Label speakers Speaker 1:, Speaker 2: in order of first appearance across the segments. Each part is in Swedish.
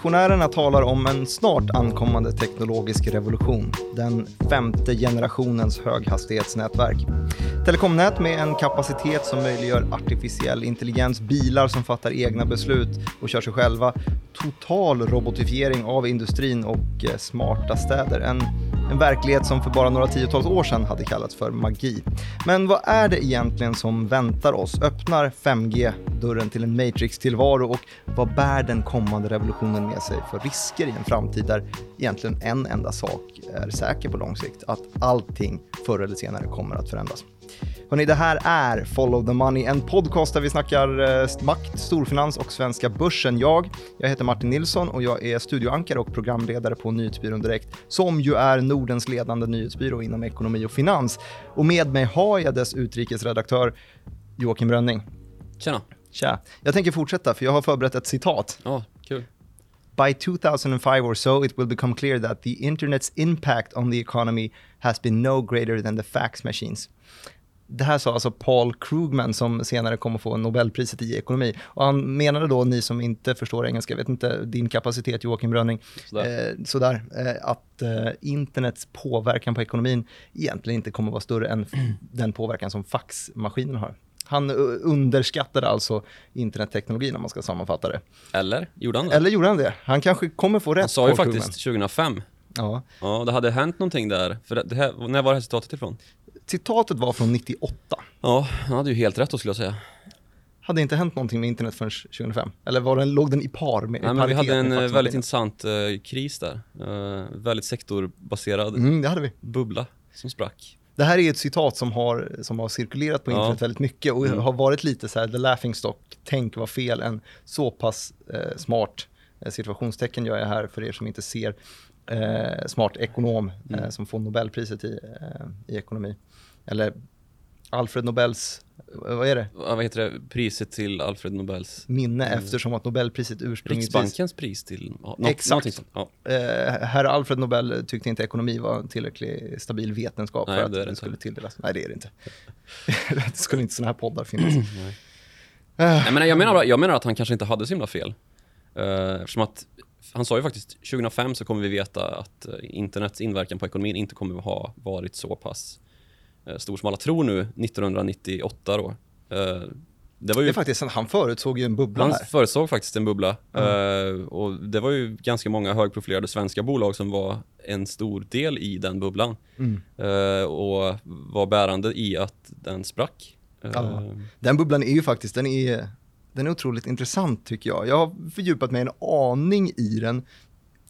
Speaker 1: Visionärerna talar om en snart ankommande teknologisk revolution, den femte generationens höghastighetsnätverk. Telekomnät med en kapacitet som möjliggör artificiell intelligens, bilar som fattar egna beslut och kör sig själva, total robotifiering av industrin och eh, smarta städer. En en verklighet som för bara några tiotals år sedan hade kallats för magi. Men vad är det egentligen som väntar oss? Öppnar 5G dörren till en Matrix-tillvaro och vad bär den kommande revolutionen med sig för risker i en framtid där egentligen en enda sak är säker på lång sikt, att allting förr eller senare kommer att förändras. Hörrni, det här är Follow the Money, en podcast där vi snackar eh, makt, storfinans och svenska börsen. Jag, jag heter Martin Nilsson och jag är studioankare och programledare på Nyhetsbyrån Direkt, som ju är Nordens ledande nyhetsbyrå inom ekonomi och finans. Och med mig har jag dess utrikesredaktör Joakim Brönning.
Speaker 2: Tjena.
Speaker 1: Tja. Jag tänker fortsätta, för jag har förberett ett citat.
Speaker 2: Ja, oh, kul.
Speaker 1: By 2005 or so, it will become clear that the internet's impact on the economy has been no greater than the fax machines. Det här sa alltså Paul Krugman som senare kommer få Nobelpriset i ekonomi. Och han menade då, ni som inte förstår engelska, vet inte din kapacitet Joakim Brönning, sådär, eh, sådär eh, att eh, internets påverkan på ekonomin egentligen inte kommer vara större än den påverkan som faxmaskinen har. Han underskattade alltså internetteknologin om man ska sammanfatta det.
Speaker 2: Eller gjorde han
Speaker 1: det? Eller gjorde han det? Han kanske kommer få rätt. Han
Speaker 2: sa ju faktiskt 2005. Ja. ja, det hade hänt någonting där. För det här, när var det här citatet ifrån?
Speaker 1: Citatet var från 98.
Speaker 2: Ja, han hade ju helt rätt då skulle jag säga.
Speaker 1: Hade inte hänt någonting med internet förrän 2005? Eller var den, låg den i par med
Speaker 2: Nej, men vi hade en eh, väldigt intressant uh, kris där. Uh, väldigt sektorbaserad
Speaker 1: mm, det hade vi.
Speaker 2: bubbla som sprack.
Speaker 1: Det här är ett citat som har, som har cirkulerat på internet ja. väldigt mycket och mm. har varit lite så här, the laughing stock, tänk vad fel en så pass eh, smart eh, situationstecken gör jag här för er som inte ser eh, smart ekonom mm. eh, som får Nobelpriset i, eh, i ekonomi. Eller Alfred Nobels, vad är det?
Speaker 2: vad heter det? Priset till Alfred Nobels?
Speaker 1: Minne mm. eftersom att Nobelpriset ursprungligtvis...
Speaker 2: Riksbankens pris till...
Speaker 1: Ja, Exakt. Ja. Eh, herr Alfred Nobel tyckte inte ekonomi var en tillräckligt stabil vetenskap Nej, för att det den skulle tilldelas. Nej, det är det inte. det skulle inte sådana här poddar finnas. Nej.
Speaker 2: Nej, men jag, menar, jag menar att han kanske inte hade så himla fel. Uh, eftersom att han sa ju faktiskt 2005 så kommer vi veta att uh, internets inverkan på ekonomin inte kommer att ha varit så pass uh, stor som alla tror nu 1998 då. Uh,
Speaker 1: det, var ju, det är faktiskt, han förutsåg ju en bubbla
Speaker 2: Han
Speaker 1: här.
Speaker 2: förutsåg faktiskt en bubbla. Mm. och det var ju ganska många högprofilerade svenska bolag som var en stor del i den bubblan. Mm. och var bärande i att den sprack.
Speaker 1: Ja. Den bubblan är ju faktiskt, den är den är otroligt intressant tycker jag. Jag har fördjupat mig en aning i den,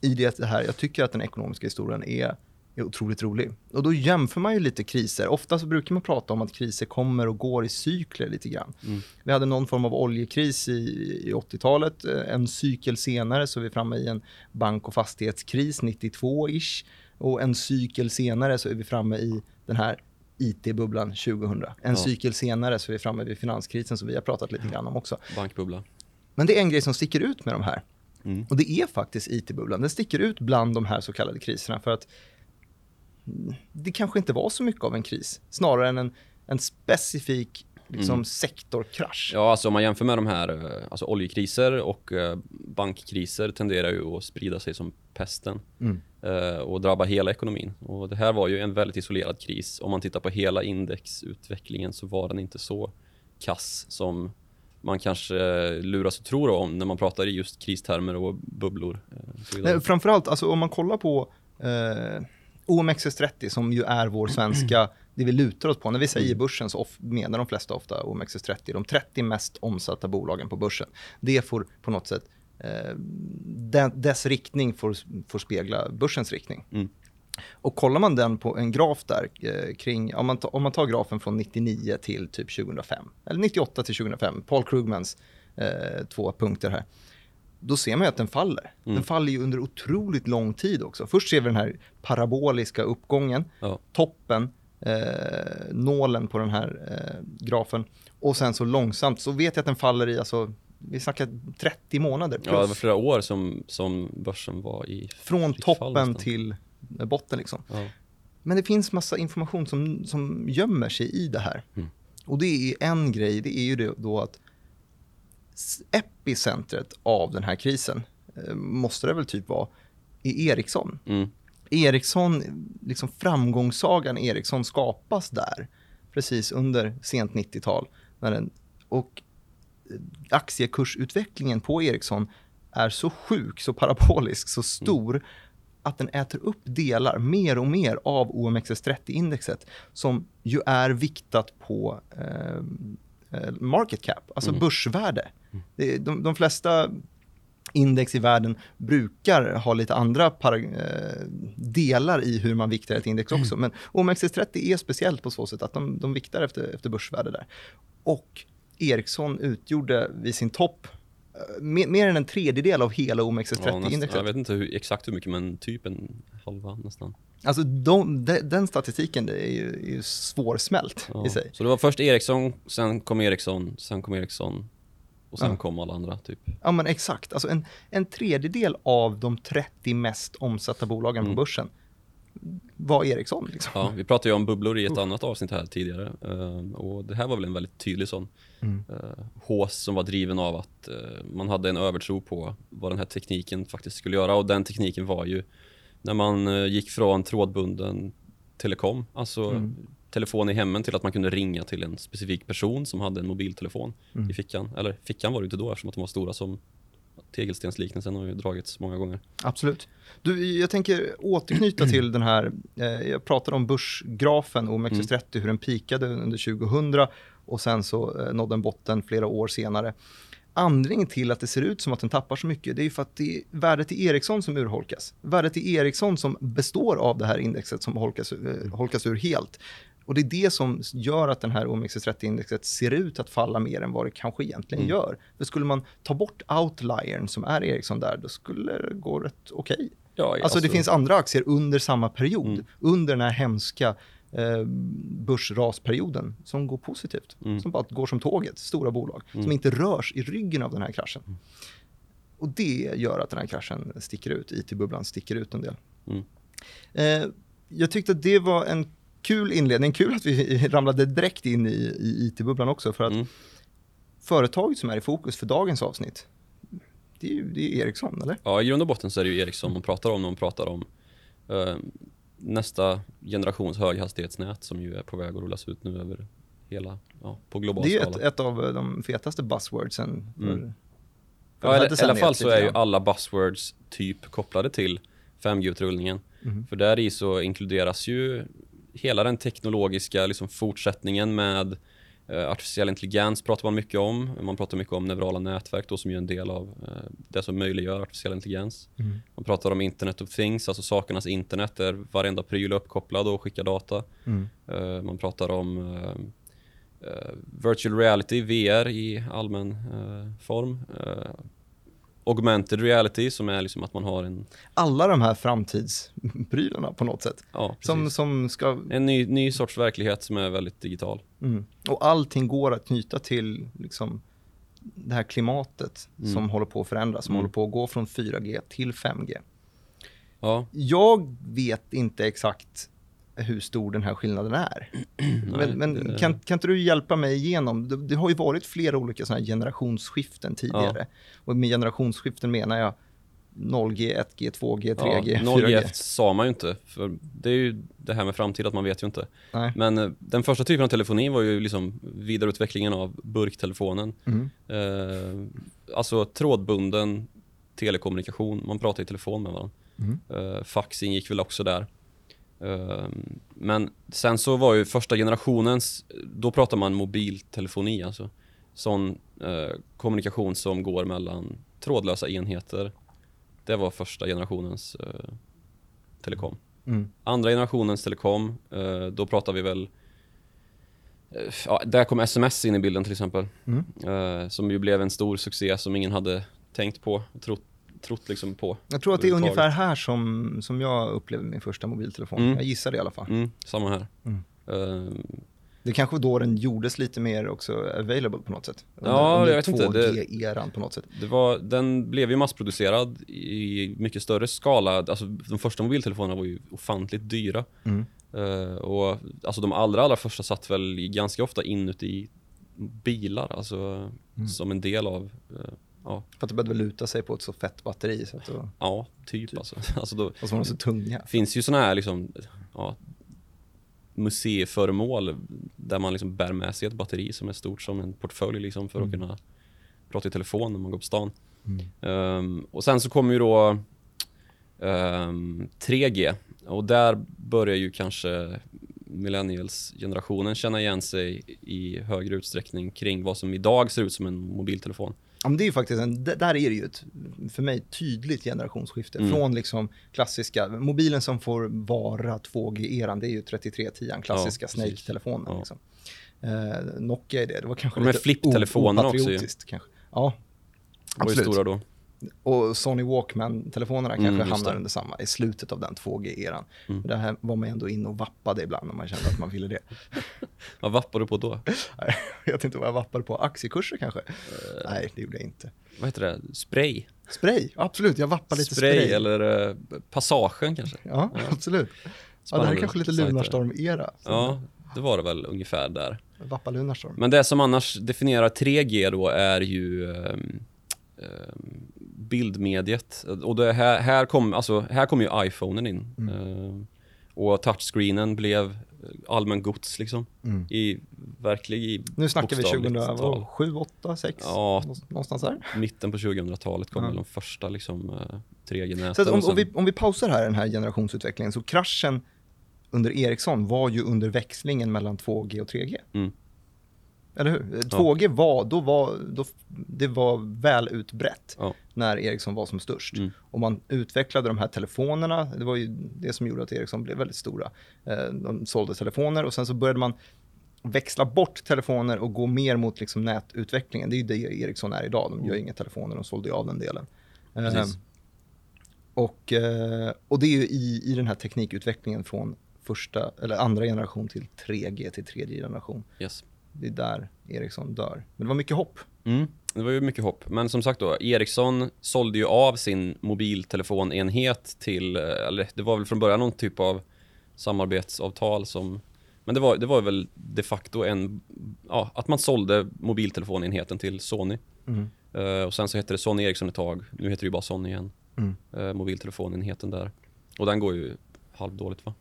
Speaker 1: i det här, jag tycker att den ekonomiska historien är, är otroligt rolig. Och då jämför man ju lite kriser. Ofta så brukar man prata om att kriser kommer och går i cykler lite grann. Mm. Vi hade någon form av oljekris i, i 80-talet. En cykel senare så är vi framme i en bank och fastighetskris 92-ish. Och en cykel senare så är vi framme i den här IT-bubblan 2000. En ja. cykel senare så är vi framme vid finanskrisen som vi har pratat lite grann om också.
Speaker 2: Bankbubbla.
Speaker 1: Men det är en grej som sticker ut med de här. Mm. Och det är faktiskt IT-bubblan. Den sticker ut bland de här så kallade kriserna för att det kanske inte var så mycket av en kris. Snarare än en, en specifik liksom, mm. sektorkrasch.
Speaker 2: Ja, alltså om man jämför med de här eh, alltså oljekriser och uh, bankkriser tenderar ju att sprida sig som pesten mm. uh, och drabba hela ekonomin. Och det här var ju en väldigt isolerad kris. Om man tittar på hela indexutvecklingen så var den inte så kass som man kanske luras att tro om när man pratar i just kristermer och bubblor.
Speaker 1: Nej, framförallt, alltså, om man kollar på eh, OMXS30 som ju är vår svenska det vi lutar oss på. När vi säger mm. börsen så menar de flesta ofta OMXS30, de 30 mest omsatta bolagen på börsen. Det får på något sätt, eh, dess riktning får, får spegla börsens riktning. Mm. Och kollar man den på en graf där eh, kring, om man, ta, om man tar grafen från 99 till typ 2005, eller 98 till 2005, Paul Krugmans eh, två punkter här då ser man att den faller. Mm. Den faller ju under otroligt lång tid också. Först ser vi den här paraboliska uppgången, ja. toppen eh, nålen på den här eh, grafen. Och sen så långsamt så vet jag att den faller i, alltså, vi snackar 30 månader plus.
Speaker 2: Ja, det var flera år som, som börsen var i
Speaker 1: Från toppen till botten liksom. Ja. Men det finns massa information som, som gömmer sig i det här. Mm. Och det är en grej, det är ju det då att epicentret av den här krisen eh, måste det väl typ vara, är Ericsson.
Speaker 2: Mm.
Speaker 1: Ericsson, liksom framgångssagan Ericsson skapas där, precis under sent 90-tal. När den, och aktiekursutvecklingen på Ericsson är så sjuk, så parabolisk, så stor mm. att den äter upp delar mer och mer av OMXS30-indexet som ju är viktat på eh, eh market cap, alltså mm. börsvärde. Mm. De, de flesta index i världen brukar ha lite andra eh, delar i hur man viktar ett index också. Mm. Men OMXS30 är speciellt på så sätt att de, de viktar efter, efter börsvärde där. Och Ericsson utgjorde vid sin topp eh, mer, mer än en tredjedel av hela OMXS30-indexet.
Speaker 2: Ja, jag vet inte hur, exakt hur mycket, men typ en halva nästan.
Speaker 1: Alltså de, de, den statistiken är ju, är ju svårsmält ja. i sig.
Speaker 2: Så det var först Ericsson, sen kom Ericsson, sen kom Ericsson och sen ja. kom alla andra typ.
Speaker 1: Ja men exakt, alltså en, en tredjedel av de 30 mest omsatta bolagen mm. på börsen var Ericsson. Liksom.
Speaker 2: Ja, vi pratade ju om bubblor i ett annat avsnitt här tidigare uh, och det här var väl en väldigt tydlig sån mm. uh, hås som var driven av att uh, man hade en övertro på vad den här tekniken faktiskt skulle göra och den tekniken var ju när man gick från trådbunden telekom, alltså mm. Telefon i hemmen till att man kunde ringa till en specifik person som hade en mobiltelefon mm. i fickan. Eller fickan var det inte då eftersom att de var stora som tegelstensliknelsen har ju dragits många gånger.
Speaker 1: Absolut. Du, jag tänker återknyta till den här, eh, jag pratade om börsgrafen OMXS30, mm. hur den pikade under 2000 och sen så eh, nådde den botten flera år senare. Anledningen till att det ser ut som att den tappar så mycket, det är för att det är värdet i Ericsson som urholkas. Värdet i Ericsson som består av det här indexet som holkas, eh, holkas ur helt. Och det är det som gör att den här OMXS30-indexet ser ut att falla mer än vad det kanske egentligen mm. gör. För skulle man ta bort outliern som är Ericsson där, då skulle det gå rätt okej. Okay. Ja, alltså, alltså, det finns andra aktier under samma period, mm. under den här hemska eh, börsrasperioden som går positivt. Mm. Som bara går som tåget, stora bolag, som mm. inte rörs i ryggen av den här kraschen. Mm. Och det gör att den här kraschen sticker ut, IT-bubblan sticker ut en del. Mm. Eh, jag tyckte att det var en kul inledning, kul att vi ramlade direkt in i, i IT-bubblan också för att mm. företaget som är i fokus för dagens avsnitt, det är ju det är Ericsson, eller?
Speaker 2: Ja, i grund och botten så är det ju Ericsson man pratar om när man pratar om uh, nästa generations höghastighetsnät som ju är på väg att rullas ut nu över hela, ja, på global
Speaker 1: skala.
Speaker 2: Det
Speaker 1: är ett, ett, av de fetaste buzzwordsen. För,
Speaker 2: mm. för ja, eller, i alla fall så är ju alla buzzwords typ kopplade till 5G-utrullningen. Mm. För där i så inkluderas ju hela den teknologiska liksom, fortsättningen med eh, artificiell intelligens pratar man mycket om. Man pratar mycket om neurala nätverk då, som är en del av eh, det som möjliggör artificiell intelligens. Mm. Man pratar om internet of things, alltså sakernas internet där varenda pryl är uppkopplad och skickar data. Mm. Eh, man pratar om virtual reality, VR i allmän form augmented reality som är liksom att man har en...
Speaker 1: Alla de här framtidsprylarna på något sätt.
Speaker 2: Ja,
Speaker 1: som, som ska...
Speaker 2: En ny, ny sorts verklighet som är väldigt digital.
Speaker 1: Mm. Och allting går att knyta till liksom, det här klimatet mm. som håller på att förändras, som mm. håller på att gå från 4G till 5G.
Speaker 2: Ja.
Speaker 1: Jag vet inte exakt hur stor den här skillnaden är. men, men kan, kan inte du hjälpa mig igenom? Det, det har ju varit flera olika såna generationsskiften tidigare. Ja. Och med generationsskiften menar jag 0G, 1G, 2G, 3G, ja, 4G. 0G
Speaker 2: sa man ju inte, för det är ju det här med framtid att man vet ju inte. Nej. Men eh, den första typen av telefoni var ju liksom vidareutvecklingen av burktelefonen. Mm. Eh, alltså trådbunden telekommunikation, man pratar i telefon med varandra. Mm. Eh, faxing gick väl också där. Ehm, men sen så var ju första generationens, då pratar man mobiltelefoni alltså. Sån eh, kommunikation som går mellan trådlösa enheter. Det var första generationens eh, telekom. Mm. Andra generationens telekom, eh, då pratar vi väl Ja, där kom sms in i bilden till exempel. Mm. Som ju blev en stor succé som ingen hade tänkt på och trott trott liksom på.
Speaker 1: Jag tror att det är ungefär här som, som jag upplevde min första mobiltelefon. Mm. Jag gissar det i alla fall.
Speaker 2: Mm, samma här. Mm. Uh,
Speaker 1: det kanske då den gjordes lite mer också available på något sätt.
Speaker 2: Ja, under, jag vet inte.
Speaker 1: 2G-eran på något sätt.
Speaker 2: Det var, den blev ju massproducerad i mycket större skala. Alltså, de första mobiltelefonerna var ju ofantligt dyra. Mm. Uh, och alltså, de allra, allra första satt väl ganska ofta inuti bilar, alltså mm. som en del av uh, ja.
Speaker 1: För att det började luta sig på ett så fett batteri. Så att då,
Speaker 2: ja, typ, alltså. alltså då,
Speaker 1: och så var de så tunga.
Speaker 2: finns ju såna här liksom, ja, museiföremål där man liksom bär med sig ett batteri som är stort som en portfölj liksom för att kunna prata i telefon när man går på stan. Ehm, och sen så kommer ju då ehm, 3G och där börjar ju kanske millennials-generationen känna igen sig i högre utsträckning kring vad som idag ser ut som en mobiltelefon.
Speaker 1: Ja, men det är ju faktiskt en, där är det ju ett, för mig, tydligt generationsskifte.
Speaker 2: Mm.
Speaker 1: Från liksom klassiska, mobilen som får vara 2G-eran, det är ju 3310, klassiska
Speaker 2: Ja.
Speaker 1: Snake-telefonen.
Speaker 2: Ja.
Speaker 1: Liksom. Eh, Nokia är det, det var kanske
Speaker 2: De här
Speaker 1: lite
Speaker 2: flipptelefonerna också ju.
Speaker 1: Kanske. Ja,
Speaker 2: De var ju
Speaker 1: Absolut.
Speaker 2: stora då.
Speaker 1: Och Sony Walkman-telefonerna
Speaker 2: Mm,
Speaker 1: kanske hamnar under samma, i slutet av den 2G-eran.
Speaker 2: Mm.
Speaker 1: Det här var man ändå inne och vappade ibland när man kände att man ville det.
Speaker 2: Vad vappar du på då?
Speaker 1: jag vet inte vad jag vappade på, aktiekurser kanske?
Speaker 2: Eh.
Speaker 1: Nej, det gjorde jag inte.
Speaker 2: Vad heter det? Spray?
Speaker 1: Spray, absolut, jag vappade lite
Speaker 2: spray,
Speaker 1: spray.
Speaker 2: eller eh, Passagen kanske?
Speaker 1: Ja, absolut. Ja, det här är kanske lite. Lunarstorm-era.
Speaker 2: Ja, det var det väl ungefär där.
Speaker 1: Vappa Lunarstorm.
Speaker 2: Men det som annars definierar 3G då är ju ehm, ehm, bildmediet. Och det här, här kom, alltså, här kom ju iPhonen in.
Speaker 1: Mm.
Speaker 2: Ehm, och touchscreenen blev allmän gods liksom.
Speaker 1: Mm.
Speaker 2: I verklig i
Speaker 1: Nu snackar vi
Speaker 2: bokstavligt tal.
Speaker 1: 2007, 8, 6?
Speaker 2: Ja.
Speaker 1: Någonstans där.
Speaker 2: Mitten på 2000-talet kom
Speaker 1: Ja.
Speaker 2: de första liksom, 3G-näten.
Speaker 1: Så om, om, vi, om vi pausar här den här generationsutvecklingen, så kraschen under Ericsson var ju under växlingen mellan 2G och 3G.
Speaker 2: Mm.
Speaker 1: Eller hur? 2G var, då var, då, det var väl utbrett
Speaker 2: Ja.
Speaker 1: när Ericsson var som störst.
Speaker 2: Mm.
Speaker 1: Och man utvecklade de här telefonerna, det var ju det som gjorde att Ericsson blev väldigt stora. Eh, De sålde telefoner och sen så började man växla bort telefoner och gå mer mot liksom nätutvecklingen. Det är ju det Ericsson är idag, de gör inga telefoner, de sålde ju av den delen. Eh,
Speaker 2: Precis.
Speaker 1: och, eh, och det är ju i, i den här teknikutvecklingen från första, eller andra generation till 3G till tredje generation.
Speaker 2: Yes.
Speaker 1: Det är där Ericsson dör. Men det var mycket hopp.
Speaker 2: Mm, det var ju mycket hopp. Men som sagt då, Ericsson sålde ju av sin mobiltelefonenhet till, eh, eller det var väl från början någon typ av samarbetsavtal som, men det var, det var väl de facto en, ja, att man sålde mobiltelefonenheten till Sony.
Speaker 1: Mm.
Speaker 2: Eh, och sen så hette det Sony Ericsson ett tag, nu heter det ju bara Sony igen,
Speaker 1: Mm.
Speaker 2: uh, mobiltelefonenheten där. Och den går ju halvdåligt va?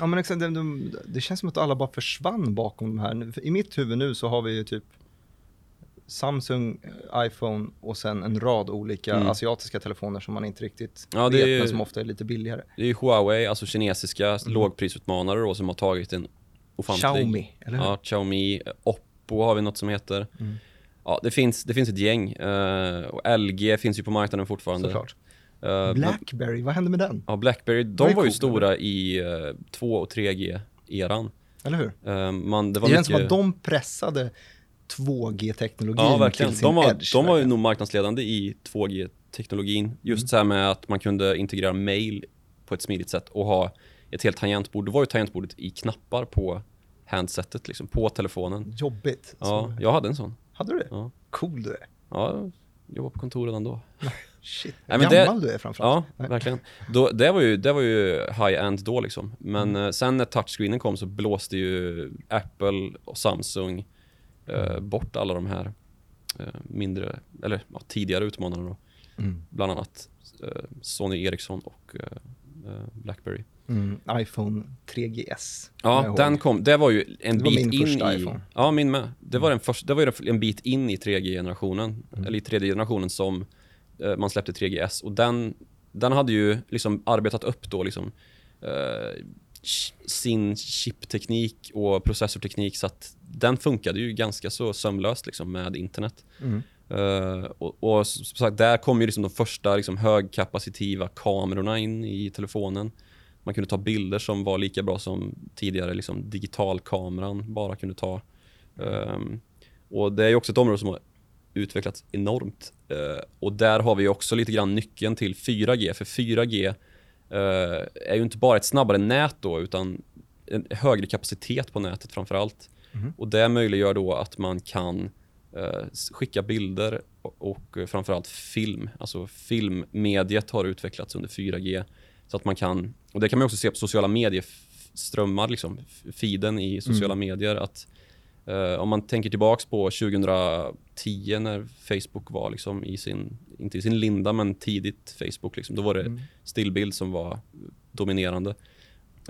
Speaker 1: Ja, men exakt, de, de, det känns som att alla bara försvann bakom de här. I mitt huvud nu så har vi ju typ Samsung, eh, iPhone och sen en rad olika
Speaker 2: Mm.
Speaker 1: asiatiska telefoner som man inte riktigt
Speaker 2: Ja, det
Speaker 1: vet,
Speaker 2: ju-
Speaker 1: men som ofta är lite billigare.
Speaker 2: Det är ju Huawei, alltså kinesiska lågprisutmanare då, som har tagit en ofantlig...
Speaker 1: Mm. Xiaomi, eller hur?
Speaker 2: Ja, Xiaomi. Oppo har vi något som heter.
Speaker 1: Mm.
Speaker 2: Ja, det finns, det finns ett gäng. eh, och LG finns ju på marknaden fortfarande.
Speaker 1: Såklart.
Speaker 2: Eh,
Speaker 1: Blackberry, vad hände med den?
Speaker 2: Ja, Blackberry,
Speaker 1: var
Speaker 2: de
Speaker 1: ju
Speaker 2: var ju
Speaker 1: cool,
Speaker 2: stora i uh, 2 och 3G-eran.
Speaker 1: Eller hur?
Speaker 2: Uh, man, det
Speaker 1: Det
Speaker 2: var
Speaker 1: som
Speaker 2: mycket...
Speaker 1: att de pressade 2G-teknologin
Speaker 2: Ja, verkligen.
Speaker 1: till sin
Speaker 2: De var,
Speaker 1: edge.
Speaker 2: de var ju nog marknadsledande i 2G-teknologin. Just
Speaker 1: Mm.
Speaker 2: så här med att man kunde integrera mail på ett smidigt sätt och ha ett helt tangentbord. Då var ju tangentbordet i knappar på handsetet, liksom, på telefonen.
Speaker 1: Jobbigt.
Speaker 2: Ja, jag hade en sån.
Speaker 1: Hade du det?
Speaker 2: Ja,
Speaker 1: Cool du är.
Speaker 2: ja jag jobbade på kontor redan då.
Speaker 1: Shit.
Speaker 2: Nej, men det-
Speaker 1: Gammal du är framförallt.
Speaker 2: Ja, verkligen. Då, det, var ju, det var ju high-end då liksom. Men
Speaker 1: Mm.
Speaker 2: eh, sen när touchscreenen kom så blåste ju Apple och Samsung eh,
Speaker 1: Mm.
Speaker 2: bort alla de här eh, mindre, eller ja, tidigare utmanarna då.
Speaker 1: Mm.
Speaker 2: Bland annat eh, Sony Ericsson och eh, eh, Blackberry.
Speaker 1: Mm. iPhone 3GS. kommer jag
Speaker 2: Ja, den kom, det var ju en
Speaker 1: var
Speaker 2: bit in i...
Speaker 1: iPhone.
Speaker 2: Ja, min med. Det var, den första, det var ju en bit in i 3G-generationen,
Speaker 1: Mm.
Speaker 2: eller i tredje generationen som man släppte 3GS och den, den hade ju liksom arbetat upp då liksom eh, sin chipteknik och processorteknik så att den funkade ju ganska så sömlöst liksom med internet.
Speaker 1: Mm.
Speaker 2: Eh, och, och som sagt, där kom ju liksom de första liksom högkapacitiva kamerorna in i telefonen. Man kunde ta bilder som var lika bra som tidigare liksom digitalkameran bara kunde ta. Ehm, och det är ju också ett område som har utvecklats enormt. Eh, och där har vi också lite grann nyckeln till 4G, för 4G eh, är ju inte bara ett snabbare nät då, utan en högre kapacitet på nätet framför allt. Och det möjliggör då att man kan eh, skicka bilder och, och framförallt film. Alltså filmmediet har utvecklats under 4G. Så att man kan, och det kan man också se på sociala medieströmmar, liksom, feeden i sociala medier. att Uh, om man tänker tillbaks på 2010 när Facebook var liksom i sin, inte i sin linda, men tidigt Facebook. Liksom, då var det mm. stillbild som var dominerande.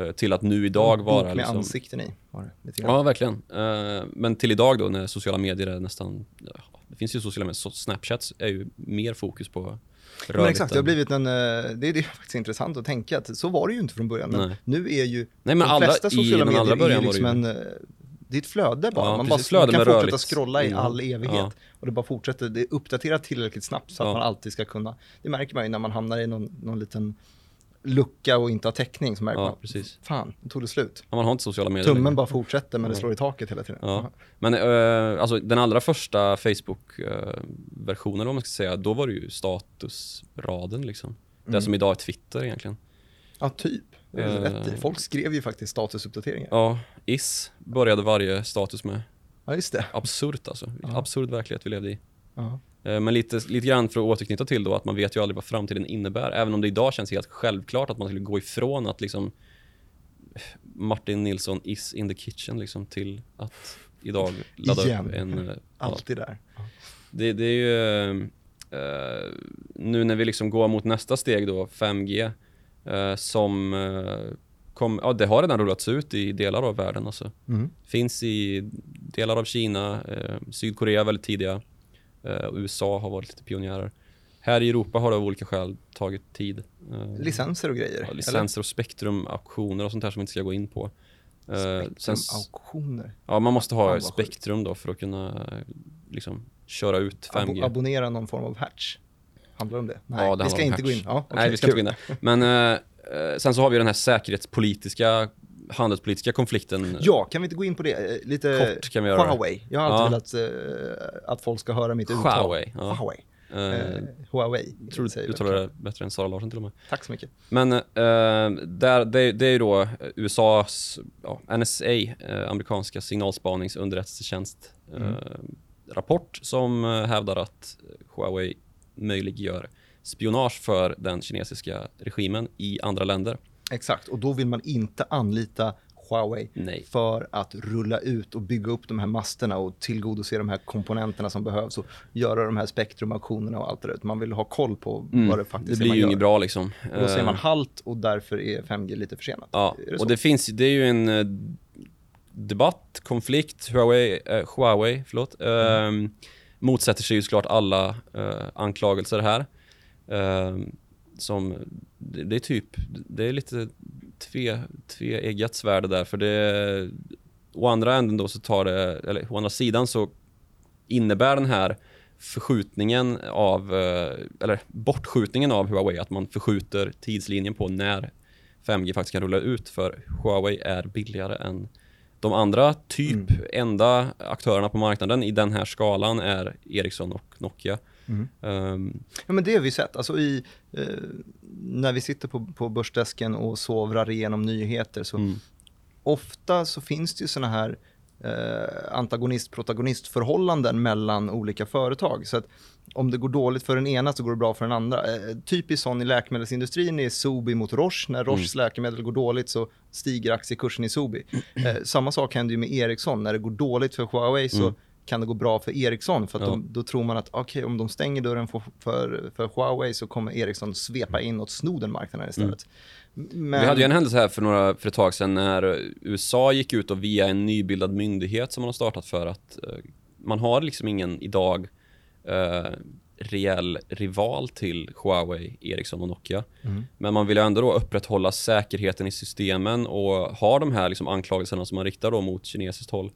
Speaker 2: Uh, till att nu idag
Speaker 1: Bok
Speaker 2: vara...
Speaker 1: med
Speaker 2: liksom,
Speaker 1: ansikten i. Var
Speaker 2: det, ja, verkligen. Uh, men till idag då när sociala medier är nästan... det finns ju sociala medier, Snapchat är ju mer fokus på
Speaker 1: men exakt, det har blivit en, det är, det är faktiskt intressant att tänka att så var det ju inte från början. Men Nej. nu är ju
Speaker 2: Nej, men de flesta sociala medier är liksom
Speaker 1: en det är ett flöde bara. Ja, man bara flöde man kan fortsätta rörligt. scrolla i all evighet. Ja. Och det bara fortsätter. Det är uppdaterat tillräckligt snabbt så att man alltid ska kunna. Det märker man ju när man hamnar i någon, någon liten lucka och inte har täckning. Så märker man,
Speaker 2: precis.
Speaker 1: fan, nu tog det slut.
Speaker 2: man har inte sociala medier
Speaker 1: Tummen längre. bara fortsätter men det slår i taket hela tiden.
Speaker 2: Ja. Men uh, alltså, den allra första Facebook-versionen, uh, om man ska säga, då var det ju statusraden liksom. Mm. Det som idag är Twitter egentligen.
Speaker 1: Ja, typ. Uh, Folk skrev ju faktiskt statusuppdateringar.
Speaker 2: Ja, is började varje status med.
Speaker 1: Ja, just det.
Speaker 2: Absurt alltså. Ja. Absurd verklighet vi levde i. Ja. Uh, men lite, lite grann för att återknyta till då att man vet ju aldrig vad framtiden innebär. Även om det idag känns helt självklart att man skulle gå ifrån att liksom Martin Nilsson is in the kitchen liksom till att idag ladda Igen. upp en... Uh,
Speaker 1: Alltid där.
Speaker 2: Det, det, är ju... nu när vi liksom går mot nästa steg då, 5G eh, som eh, kom, ja, det har redan rullats ut i delar av världen. Alltså. Mm. Finns i delar av Kina, eh, Sydkorea väldigt tidiga. Eh, USA har varit lite pionjärer. Här i Europa har det av olika skäl tagit tid.
Speaker 1: Eh, licenser och grejer?
Speaker 2: Ja, licenser eller? och spektrumauktioner och sånt där som vi inte ska gå in på.
Speaker 1: Eh, spektrumauktioner?
Speaker 2: Ja, man måste ha spektrum då för att kunna liksom, köra ut 5G.
Speaker 1: Ab abonnera någon form av hatch? Handlar om det? Nej, ja, det vi ska inte gå in. Ja,
Speaker 2: okay, Nej, vi ska kul. inte gå in där. Men eh, sen så har vi den här säkerhetspolitiska handelspolitiska konflikten.
Speaker 1: Ja, kan vi inte gå in på det? Eh, lite
Speaker 2: Kort kan vi
Speaker 1: göra. Huawei. Jag har alltid ja. velat uh, att folk ska höra mitt uttal.
Speaker 2: Huawei. Ja.
Speaker 1: Huawei. Uh, Huawei.
Speaker 2: Jag tror du talar det bättre än Sara Larsson till och med.
Speaker 1: Tack så mycket.
Speaker 2: Men uh, där, det, det är ju då USAs ja, NSA, uh, amerikanska signalspaningsunderrättelsetjänst, mm. rapport som hävdar att Huawei möjliggör spionage för den kinesiska regimen i andra länder.
Speaker 1: Exakt, och då vill man inte anlita Huawei
Speaker 2: Nej.
Speaker 1: för att rulla ut och bygga upp de här masterna och tillgodose de här komponenterna som behövs och göra de här spektrumauktionerna och allt det där. Man vill ha koll på mm. vad det faktiskt
Speaker 2: är Det blir ju inget bra liksom.
Speaker 1: Och då säger man eh. halt och därför är 5G lite försenat.
Speaker 2: Ja, det och det finns, det är ju en eh, debatt, konflikt, Huawei, eh, Huawei förlåt, mm. eh, motsätter sig ju såklart alla eh, anklagelser här. Eh, som, det, det, är typ, det är lite tve, tveeggat svärd där för det, å andra änden då så tar det, eller å andra sidan så innebär den här förskjutningen av, eh, eller bortskjutningen av Huawei, att man förskjuter tidslinjen på när 5G faktiskt kan rulla ut för Huawei är billigare än de andra typ mm. enda aktörerna på marknaden i den här skalan är Ericsson och Nokia. Mm. Um,
Speaker 1: ja, men det har vi sett. Alltså i, eh, när vi sitter på, på börsdesken och sovrar igenom nyheter så mm. ofta så finns det ju såna här eh, antagonist-protagonist-förhållanden mellan olika företag. Så att om det går dåligt för den ena så går det bra för den andra. Eh, typiskt sån i läkemedelsindustrin är Sobi mot Roche. När Roches mm. läkemedel går dåligt så stiger aktiekursen i Sobi. Eh, samma sak händer ju med Ericsson. När det går dåligt för Huawei så mm. kan det gå bra för Ericsson. För ja. de, då tror man att okay, om de stänger dörren för, för, för Huawei så kommer Ericsson svepa in och sno den marknaden istället.
Speaker 2: Mm. Men... Vi hade ju en händelse här för, några, för ett tag sedan när USA gick ut och via en nybildad myndighet som man har startat för att uh, man har liksom ingen idag uh, reell rival till Huawei, Ericsson och Nokia. Mm. Men man vill ändå då upprätthålla säkerheten i systemen och ha de här liksom anklagelserna som man riktar då mot kinesiskt håll.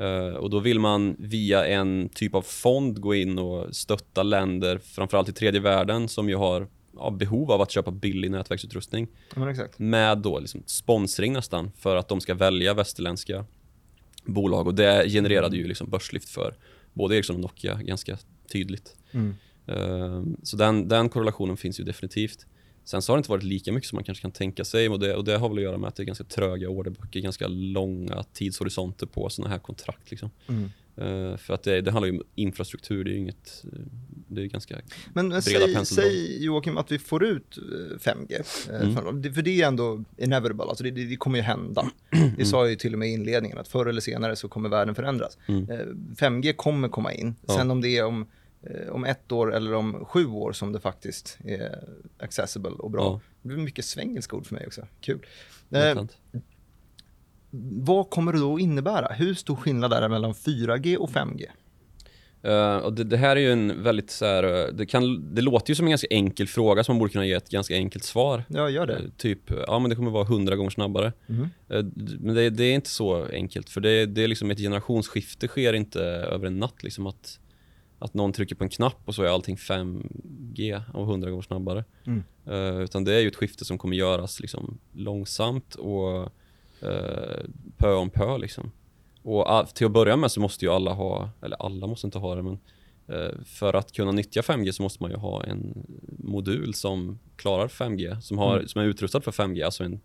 Speaker 2: Uh, och då vill man via en typ av fond gå in och stötta länder, framförallt i tredje världen, som ju har ja, behov av att köpa billig nätverksutrustning.
Speaker 1: Ja,
Speaker 2: med då liksom sponsring nästan, för att de ska välja västerländska bolag. Och det genererade ju liksom börslyft för både Ericsson och Nokia ganska tydligt. Mm. Uh, så den, den korrelationen finns ju definitivt. Sen så har det inte varit lika mycket som man kanske kan tänka sig och det, och det har väl att göra med att det är ganska tröga orderböcker, ganska långa tidshorisonter på sådana här kontrakt. Liksom. Mm. Uh, för att det, det, handlar ju om infrastruktur, det är ju inget uh, det är ganska
Speaker 1: Men
Speaker 2: breda
Speaker 1: säg,
Speaker 2: penseldrag.
Speaker 1: säg Joakim att vi får ut eh, 5G. eh,
Speaker 2: Mm.
Speaker 1: från- det- För det är ändå inevitable, alltså det, det, det kommer ju hända. Det sa jag ju till och med i inledningen, att förr eller senare så kommer världen förändras.
Speaker 2: Mm.
Speaker 1: Eh, 5G kommer komma in.
Speaker 2: Ja.
Speaker 1: Sen om det är om, eh, om ett år eller om sju år som det faktiskt är accessible och bra.
Speaker 2: Ja.
Speaker 1: Det blir mycket svengelska ord för mig också. Kul. Eh, vad kommer det då att innebära? Hur stor skillnad är det mellan 4G och 5G?
Speaker 2: Eh, och det, det här är ju en väldigt så här, eh, det, kan, det låter ju som en ganska enkel fråga som man borde kunna ge ett ganska enkelt svar.
Speaker 1: Ja, gör det.
Speaker 2: Eh, typ, ja men det kommer vara hundra gånger snabbare. Eh, d- Men det, det är inte så enkelt för det, det är liksom ett generationsskifte sker inte över en natt liksom att, att någon trycker på en knapp och så är allting 5G och hundra gånger snabbare.
Speaker 1: Mm.
Speaker 2: Eh, utan det är ju ett skifte som kommer göras liksom långsamt och uh, pö om pö liksom. Och all, till att börja med så måste ju alla ha, eller alla måste inte ha det men eh, för att kunna nyttja 5G så måste man ju ha en modul som klarar 5G, som, har, som är utrustad för 5G, alltså en,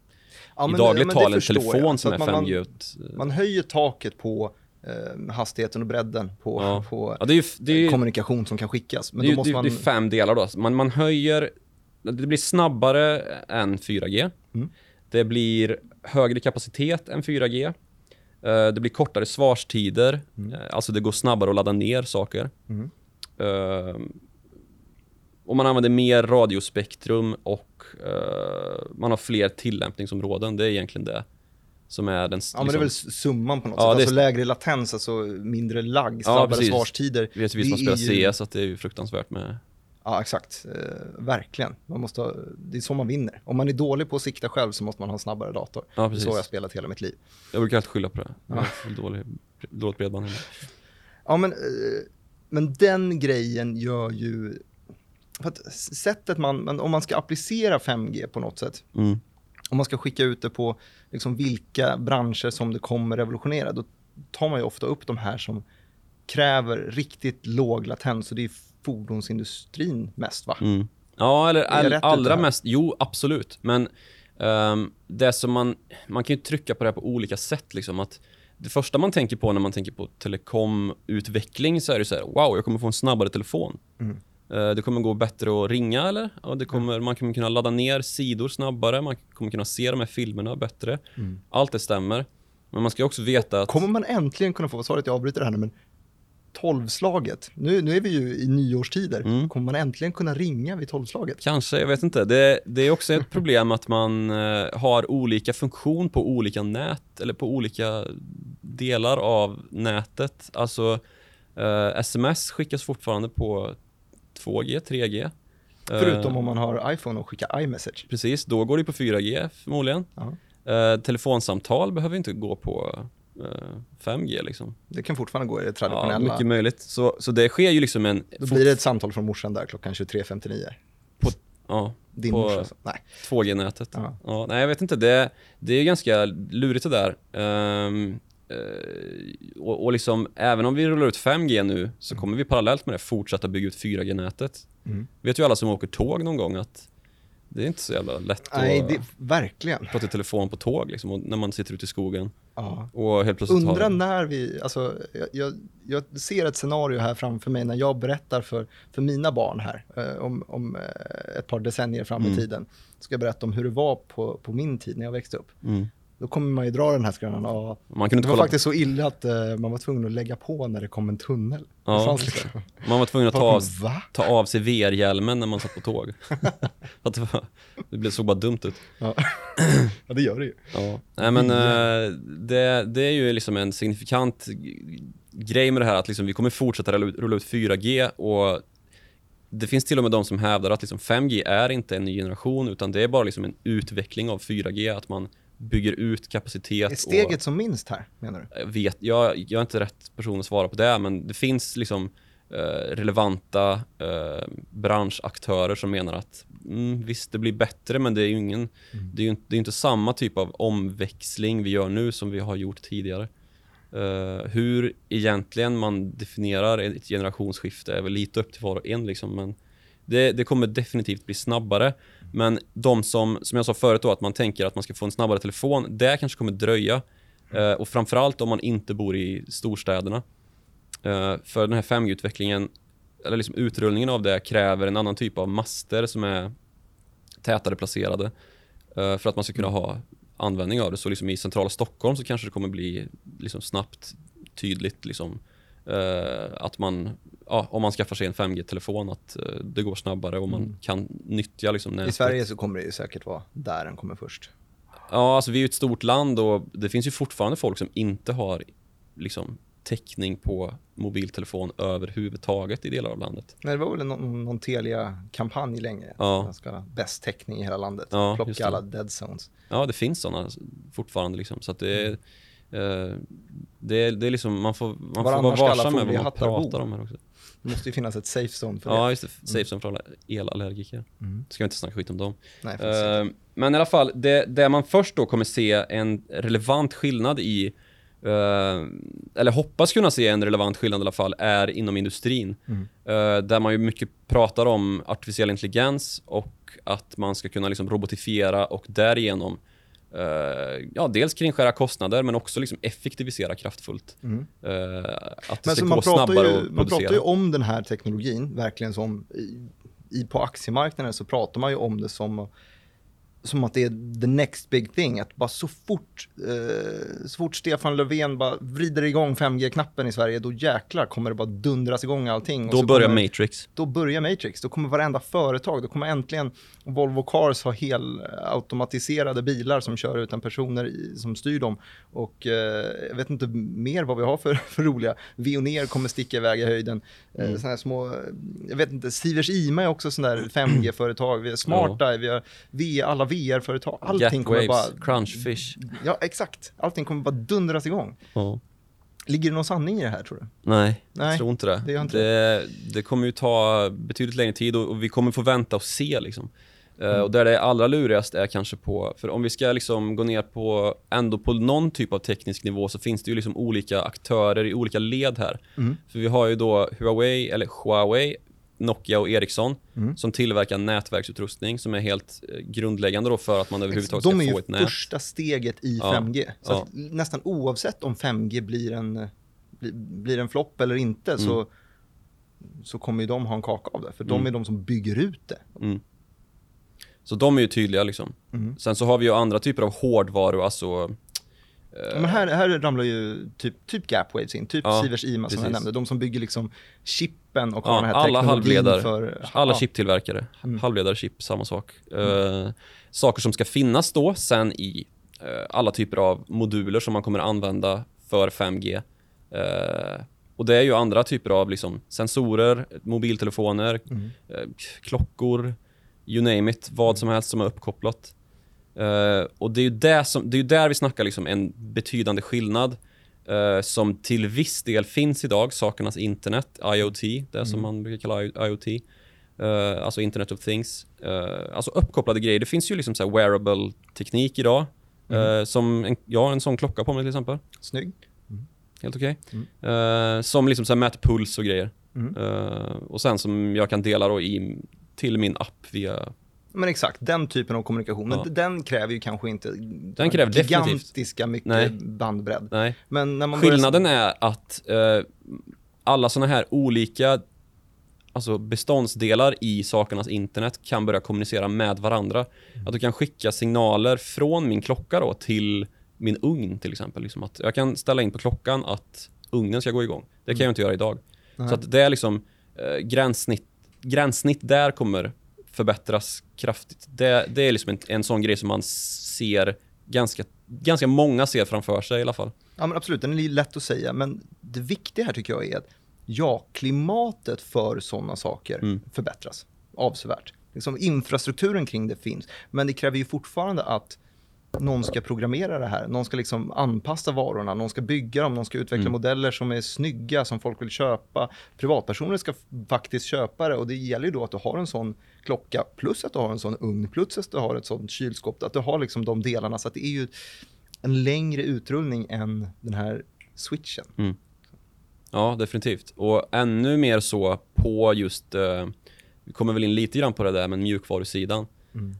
Speaker 1: Ja,
Speaker 2: i
Speaker 1: men-
Speaker 2: dagligt
Speaker 1: men det
Speaker 2: tal en
Speaker 1: jag.
Speaker 2: telefon
Speaker 1: Så
Speaker 2: som är
Speaker 1: man-
Speaker 2: 5G ut.
Speaker 1: Man höjer taket på hastigheten och bredden på,
Speaker 2: Ja.
Speaker 1: på
Speaker 2: Ja, det är det är ju,
Speaker 1: kommunikation som kan skickas. Men
Speaker 2: det
Speaker 1: då måste
Speaker 2: det,
Speaker 1: man...
Speaker 2: det är fem delar då. Man, man höjer, det blir snabbare än 4G.
Speaker 1: Mm.
Speaker 2: Det blir högre kapacitet än 4G. Eh, det blir kortare svarstider,
Speaker 1: Mm.
Speaker 2: Eh, alltså det går snabbare att ladda ner saker.
Speaker 1: Mm.
Speaker 2: Eh, och man använder mer radiospektrum och eh, man har fler tillämpningsområden. Det är egentligen det som är den...
Speaker 1: Ja, men det är väl summan på något
Speaker 2: Ja,
Speaker 1: sätt. Alltså lägre latens, alltså mindre lagg, snabbare
Speaker 2: precis.
Speaker 1: svarstider.
Speaker 2: Vet vi som spelat
Speaker 1: ju-
Speaker 2: CS att det är ju fruktansvärt med...
Speaker 1: Ja, exakt. Eh, verkligen. Man måste ha, det är så man vinner. Om man är dålig på att sikta själv så måste man ha en snabbare dator.
Speaker 2: Ja, precis.
Speaker 1: så jag har spelat hela mitt liv.
Speaker 2: Jag brukar alltid skylla på det. Jag för dålig, dåligt bredband.
Speaker 1: Ja, men, eh, men den grejen gör ju... För att sättet man, om man ska applicera 5G på något sätt,
Speaker 2: Mm.
Speaker 1: Om man ska skicka ut det på liksom vilka branscher som det kommer revolutionera, då tar man ju ofta upp de här som kräver riktigt låg latens och det är fordonsindustrin mest va?
Speaker 2: Mm. Ja, eller all, allra mest, jo absolut. Men ehm, det som man, man kan ju trycka på det här på olika sätt. Liksom, att det första man tänker på när man tänker på telekomutveckling så är det så här, wow, jag kommer få en snabbare telefon.
Speaker 1: Mm.
Speaker 2: Eh, det kommer gå bättre att ringa eller? Ja, det kommer, Man kommer kunna ladda ner sidor snabbare, man kommer kunna se de här filmerna bättre.
Speaker 1: Mm.
Speaker 2: Allt det stämmer. Men man ska också veta att...
Speaker 1: Kommer man äntligen kunna få, att jag avbryter det här nu, men tolvslaget, nu, nu är vi ju i nyårstider,
Speaker 2: Mm.
Speaker 1: kommer man äntligen kunna ringa vid tolvslaget?
Speaker 2: Kanske, jag vet inte. Det, det är också ett problem att man eh, har olika funktion på olika nät eller på olika delar av nätet. Alltså eh, sms skickas fortfarande på 2G, 3G. Eh,
Speaker 1: Förutom om man har iPhone och skickar iMessage.
Speaker 2: Precis, då går det på 4G förmodligen.
Speaker 1: Ja.
Speaker 2: Eh, telefonsamtal behöver inte gå på eh, 5G liksom.
Speaker 1: Det kan fortfarande gå i det
Speaker 2: Ja,
Speaker 1: traditionella.
Speaker 2: mycket möjligt. Så, så det sker ju liksom en...
Speaker 1: Då blir det ett samtal från morsan där klockan 23.59.
Speaker 2: Ja,
Speaker 1: Din
Speaker 2: På-
Speaker 1: morsa. Nej.
Speaker 2: 2G-nätet.
Speaker 1: Ja.
Speaker 2: Ja. nej, jag vet inte. Det, det är ganska lurigt det där. Eh, och, och liksom, även om vi rullar ut 5G nu så kommer vi parallellt med det fortsätta bygga ut 4G-nätet.
Speaker 1: Mm.
Speaker 2: Vet ju alla som åker tåg någon gång att det är inte så jävla lätt
Speaker 1: Nej,
Speaker 2: att
Speaker 1: det, verkligen.
Speaker 2: prata i telefon på tåg liksom, när man sitter ute i skogen
Speaker 1: Ja.
Speaker 2: och helt plötsligt
Speaker 1: Undrar
Speaker 2: har...
Speaker 1: när vi, alltså, jag, jag, jag ser ett scenario här framför mig när jag berättar för, för mina barn här eh, om, om eh, ett par decennier fram i
Speaker 2: Mm.
Speaker 1: tiden. Ska jag berätta om hur det var på, på min tid när jag växte upp.
Speaker 2: Mm.
Speaker 1: Då kommer man ju dra den här skrönan. Ja,
Speaker 2: Man kunde
Speaker 1: det
Speaker 2: inte
Speaker 1: var
Speaker 2: kolla...
Speaker 1: faktiskt så illa att eh, man var tvungen att lägga på när det kom en tunnel.
Speaker 2: Ja,
Speaker 1: det liksom.
Speaker 2: Man var tvungen att ta av, ta av sig VR-hjälmen när man satt på tåg. att det, var, det såg bara dumt ut.
Speaker 1: Ja. ja, det gör det ju.
Speaker 2: Ja. Nej men eh, det, det är ju liksom en signifikant grej med det här att liksom vi kommer fortsätta rulla ut 4G och det finns till och med de som hävdar att liksom 5G är inte en ny generation utan det är bara liksom en utveckling av 4G, att man bygger ut kapacitet.
Speaker 1: Är steget
Speaker 2: och,
Speaker 1: som minst här, menar du?
Speaker 2: jag, vet, jag, jag är inte rätt person att svara på det, men det finns liksom eh, relevanta eh, branschaktörer som menar att mm, visst, det blir bättre, men det är ju ingen, det är ju inte, det är inte samma typ av omväxling vi gör nu som vi har gjort tidigare. Eh, hur egentligen man definierar ett generationsskifte är väl lite upp till var och en liksom, men det, det kommer definitivt bli snabbare. Men de som, som jag sa förut då, att man tänker att man ska få en snabbare telefon, det kanske kommer dröja. Eh, och framförallt om man inte bor i storstäderna. Eh, för den här 5G-utvecklingen eller liksom utrullningen av det kräver en annan typ av master som är tätare placerade uh, för att man ska kunna ha användning av det. Så liksom i centrala Stockholm så kanske det kommer bli liksom snabbt tydligt liksom, att man ja, om man skaffar sig en 5G-telefon att uh, det går snabbare och man mm. kan nyttja liksom
Speaker 1: nätet. I Sverige så kommer det säkert vara där den kommer först.
Speaker 2: Ja, alltså vi är ju ett stort land och det finns ju fortfarande folk som inte har liksom täckning på mobiltelefon överhuvudtaget i delar av landet.
Speaker 1: Men det var väl någon, någon Telia-kampanj länge? Ja. Ska bäst täckning i hela landet. Ja, Plocka alla dead zones.
Speaker 2: Ja, det finns sådana fortfarande liksom. Så att det mm. Eh, det, är, det är liksom, man får, man får vara varsam med vad man pratar om här också.
Speaker 1: Det måste ju finnas ett safe zone för det.
Speaker 2: Ja, just det. Safe mm. zone för alla elallergiker. Mm. Ska vi inte snacka skit om dem. Nej, uh, men i alla fall, det, det man först då kommer se en relevant skillnad i Uh, eller hoppas kunna se en relevant skillnad i alla fall, är inom industrin. Mm. Uh, där man ju mycket pratar om artificiell intelligens och att man ska kunna liksom robotifiera och därigenom uh, ja, dels kringskära kostnader men också liksom effektivisera kraftfullt. Mm. att det ska gå snabbare
Speaker 1: ju, Man pratar ju om den här teknologin, verkligen som i, i, på aktiemarknaden så pratar man ju om det som som att det är the next big thing. Att bara så fort, eh, så fort Stefan Löfven bara vrider igång 5G-knappen i Sverige, då jäklar kommer det bara dundras igång allting.
Speaker 2: Då börjar kommer, Matrix.
Speaker 1: Då börjar Matrix. Då kommer varenda företag, då kommer äntligen Volvo Cars ha helautomatiserade bilar som kör utan personer i, som styr dem. Och eh, jag vet inte mer vad vi har för, för roliga. Veoneer kommer sticka iväg i höjden. Eh, mm. Här små, jag vet inte, Sivers Ima är också sån där 5G-företag. Vi har Smarta, ja. vi har v, alla VR-företag. Allting kommer bara...
Speaker 2: Crunchfish.
Speaker 1: Ja, exakt. Allting kommer bara dundras igång. Ja. Ligger det någon sanning i det här tror du?
Speaker 2: Nej, Nej jag tror inte det. Det, inte det, det kommer ju ta betydligt längre tid och, och vi kommer få vänta och se liksom. Eh, mm. Uh, och där det är allra lurigast är kanske på, för om vi ska liksom gå ner på, ändå på någon typ av teknisk nivå så finns det ju liksom olika aktörer i olika led här. Mm. För vi har ju då Huawei, eller Huawei, Nokia och Ericsson mm. som tillverkar nätverksutrustning som är helt eh, grundläggande då för att man överhuvudtaget ska få ett nät.
Speaker 1: De är ju första steget i ja. 5G. Så ja. nästan oavsett om 5G blir en, blir en flopp eller inte mm. så, så kommer ju de ha en kaka av det. För de mm. är de som bygger ut det. Mm.
Speaker 2: Så de är ju tydliga liksom. Mm. Sen så har vi ju andra typer av hårdvaru, alltså
Speaker 1: Ja, men här, här ramlar ju typ, typ Gapwaves in, typ ja, Sivers Ima som jag nämnde. De som bygger liksom chippen och har den här
Speaker 2: alla halvledare, för... Alla chiptillverkare, mm. halvledare, chip, samma sak. Mm. Uh, saker som ska finnas då sen i uh, alla typer av moduler som man kommer använda för 5G. Uh, eh, och det är ju andra typer av liksom, sensorer, mobiltelefoner, mm. klockor, you name it, vad som helst som är uppkopplat. Uh, och det är ju det som, det är där vi snackar liksom en betydande skillnad uh, som till viss del finns idag, sakernas internet, IoT, det mm. som man brukar kalla IoT. Uh, eh, alltså Internet of Things. alltså uppkopplade grejer. Det finns ju liksom så wearable teknik idag. Mm. som en, jag har en sån klocka på mig till exempel.
Speaker 1: Snygg.
Speaker 2: Mm. Helt okej. Okay. Mm. som liksom så mäter puls och grejer. Mm. och sen som jag kan dela då i, till min app via
Speaker 1: men exakt, den typen av kommunikation. Ja. den kräver ju kanske inte
Speaker 2: den kräver
Speaker 1: gigantiska mycket Nej. bandbredd.
Speaker 2: Nej. Men när man Skillnaden börjar... är att eh, alla sådana här olika alltså beståndsdelar i sakernas internet kan börja kommunicera med varandra. Mm. Att du kan skicka signaler från min klocka då till min ugn till exempel. Liksom att jag kan ställa in på klockan att ugnen ska gå igång. Det kan mm. jag inte göra idag. Nej. Så att det är liksom eh, gränssnitt, gränssnitt där kommer förbättras kraftigt. Det, det är liksom en, en sån grej som man ser ganska, ganska många ser framför sig i alla fall.
Speaker 1: Ja, men absolut, den är lätt att säga, men det viktiga här tycker jag är att ja, klimatet för sådana saker mm. förbättras avsevärt. Liksom infrastrukturen kring det finns, men det kräver ju fortfarande att någon ska programmera det här. Någon ska liksom anpassa varorna, någon ska bygga dem, någon ska utveckla mm. modeller som är snygga, som folk vill köpa. Privatpersoner ska faktiskt köpa det och det gäller ju då att du har en sån klocka plus att du har en sån ugn plus att du har ett sånt kylskåp. Att du har liksom de delarna så det är ju en längre utrullning än den här switchen. Mm.
Speaker 2: Ja, definitivt. Och ännu mer så på just, eh, vi kommer väl in lite grann på det där, men mjukvarusidan. Mm.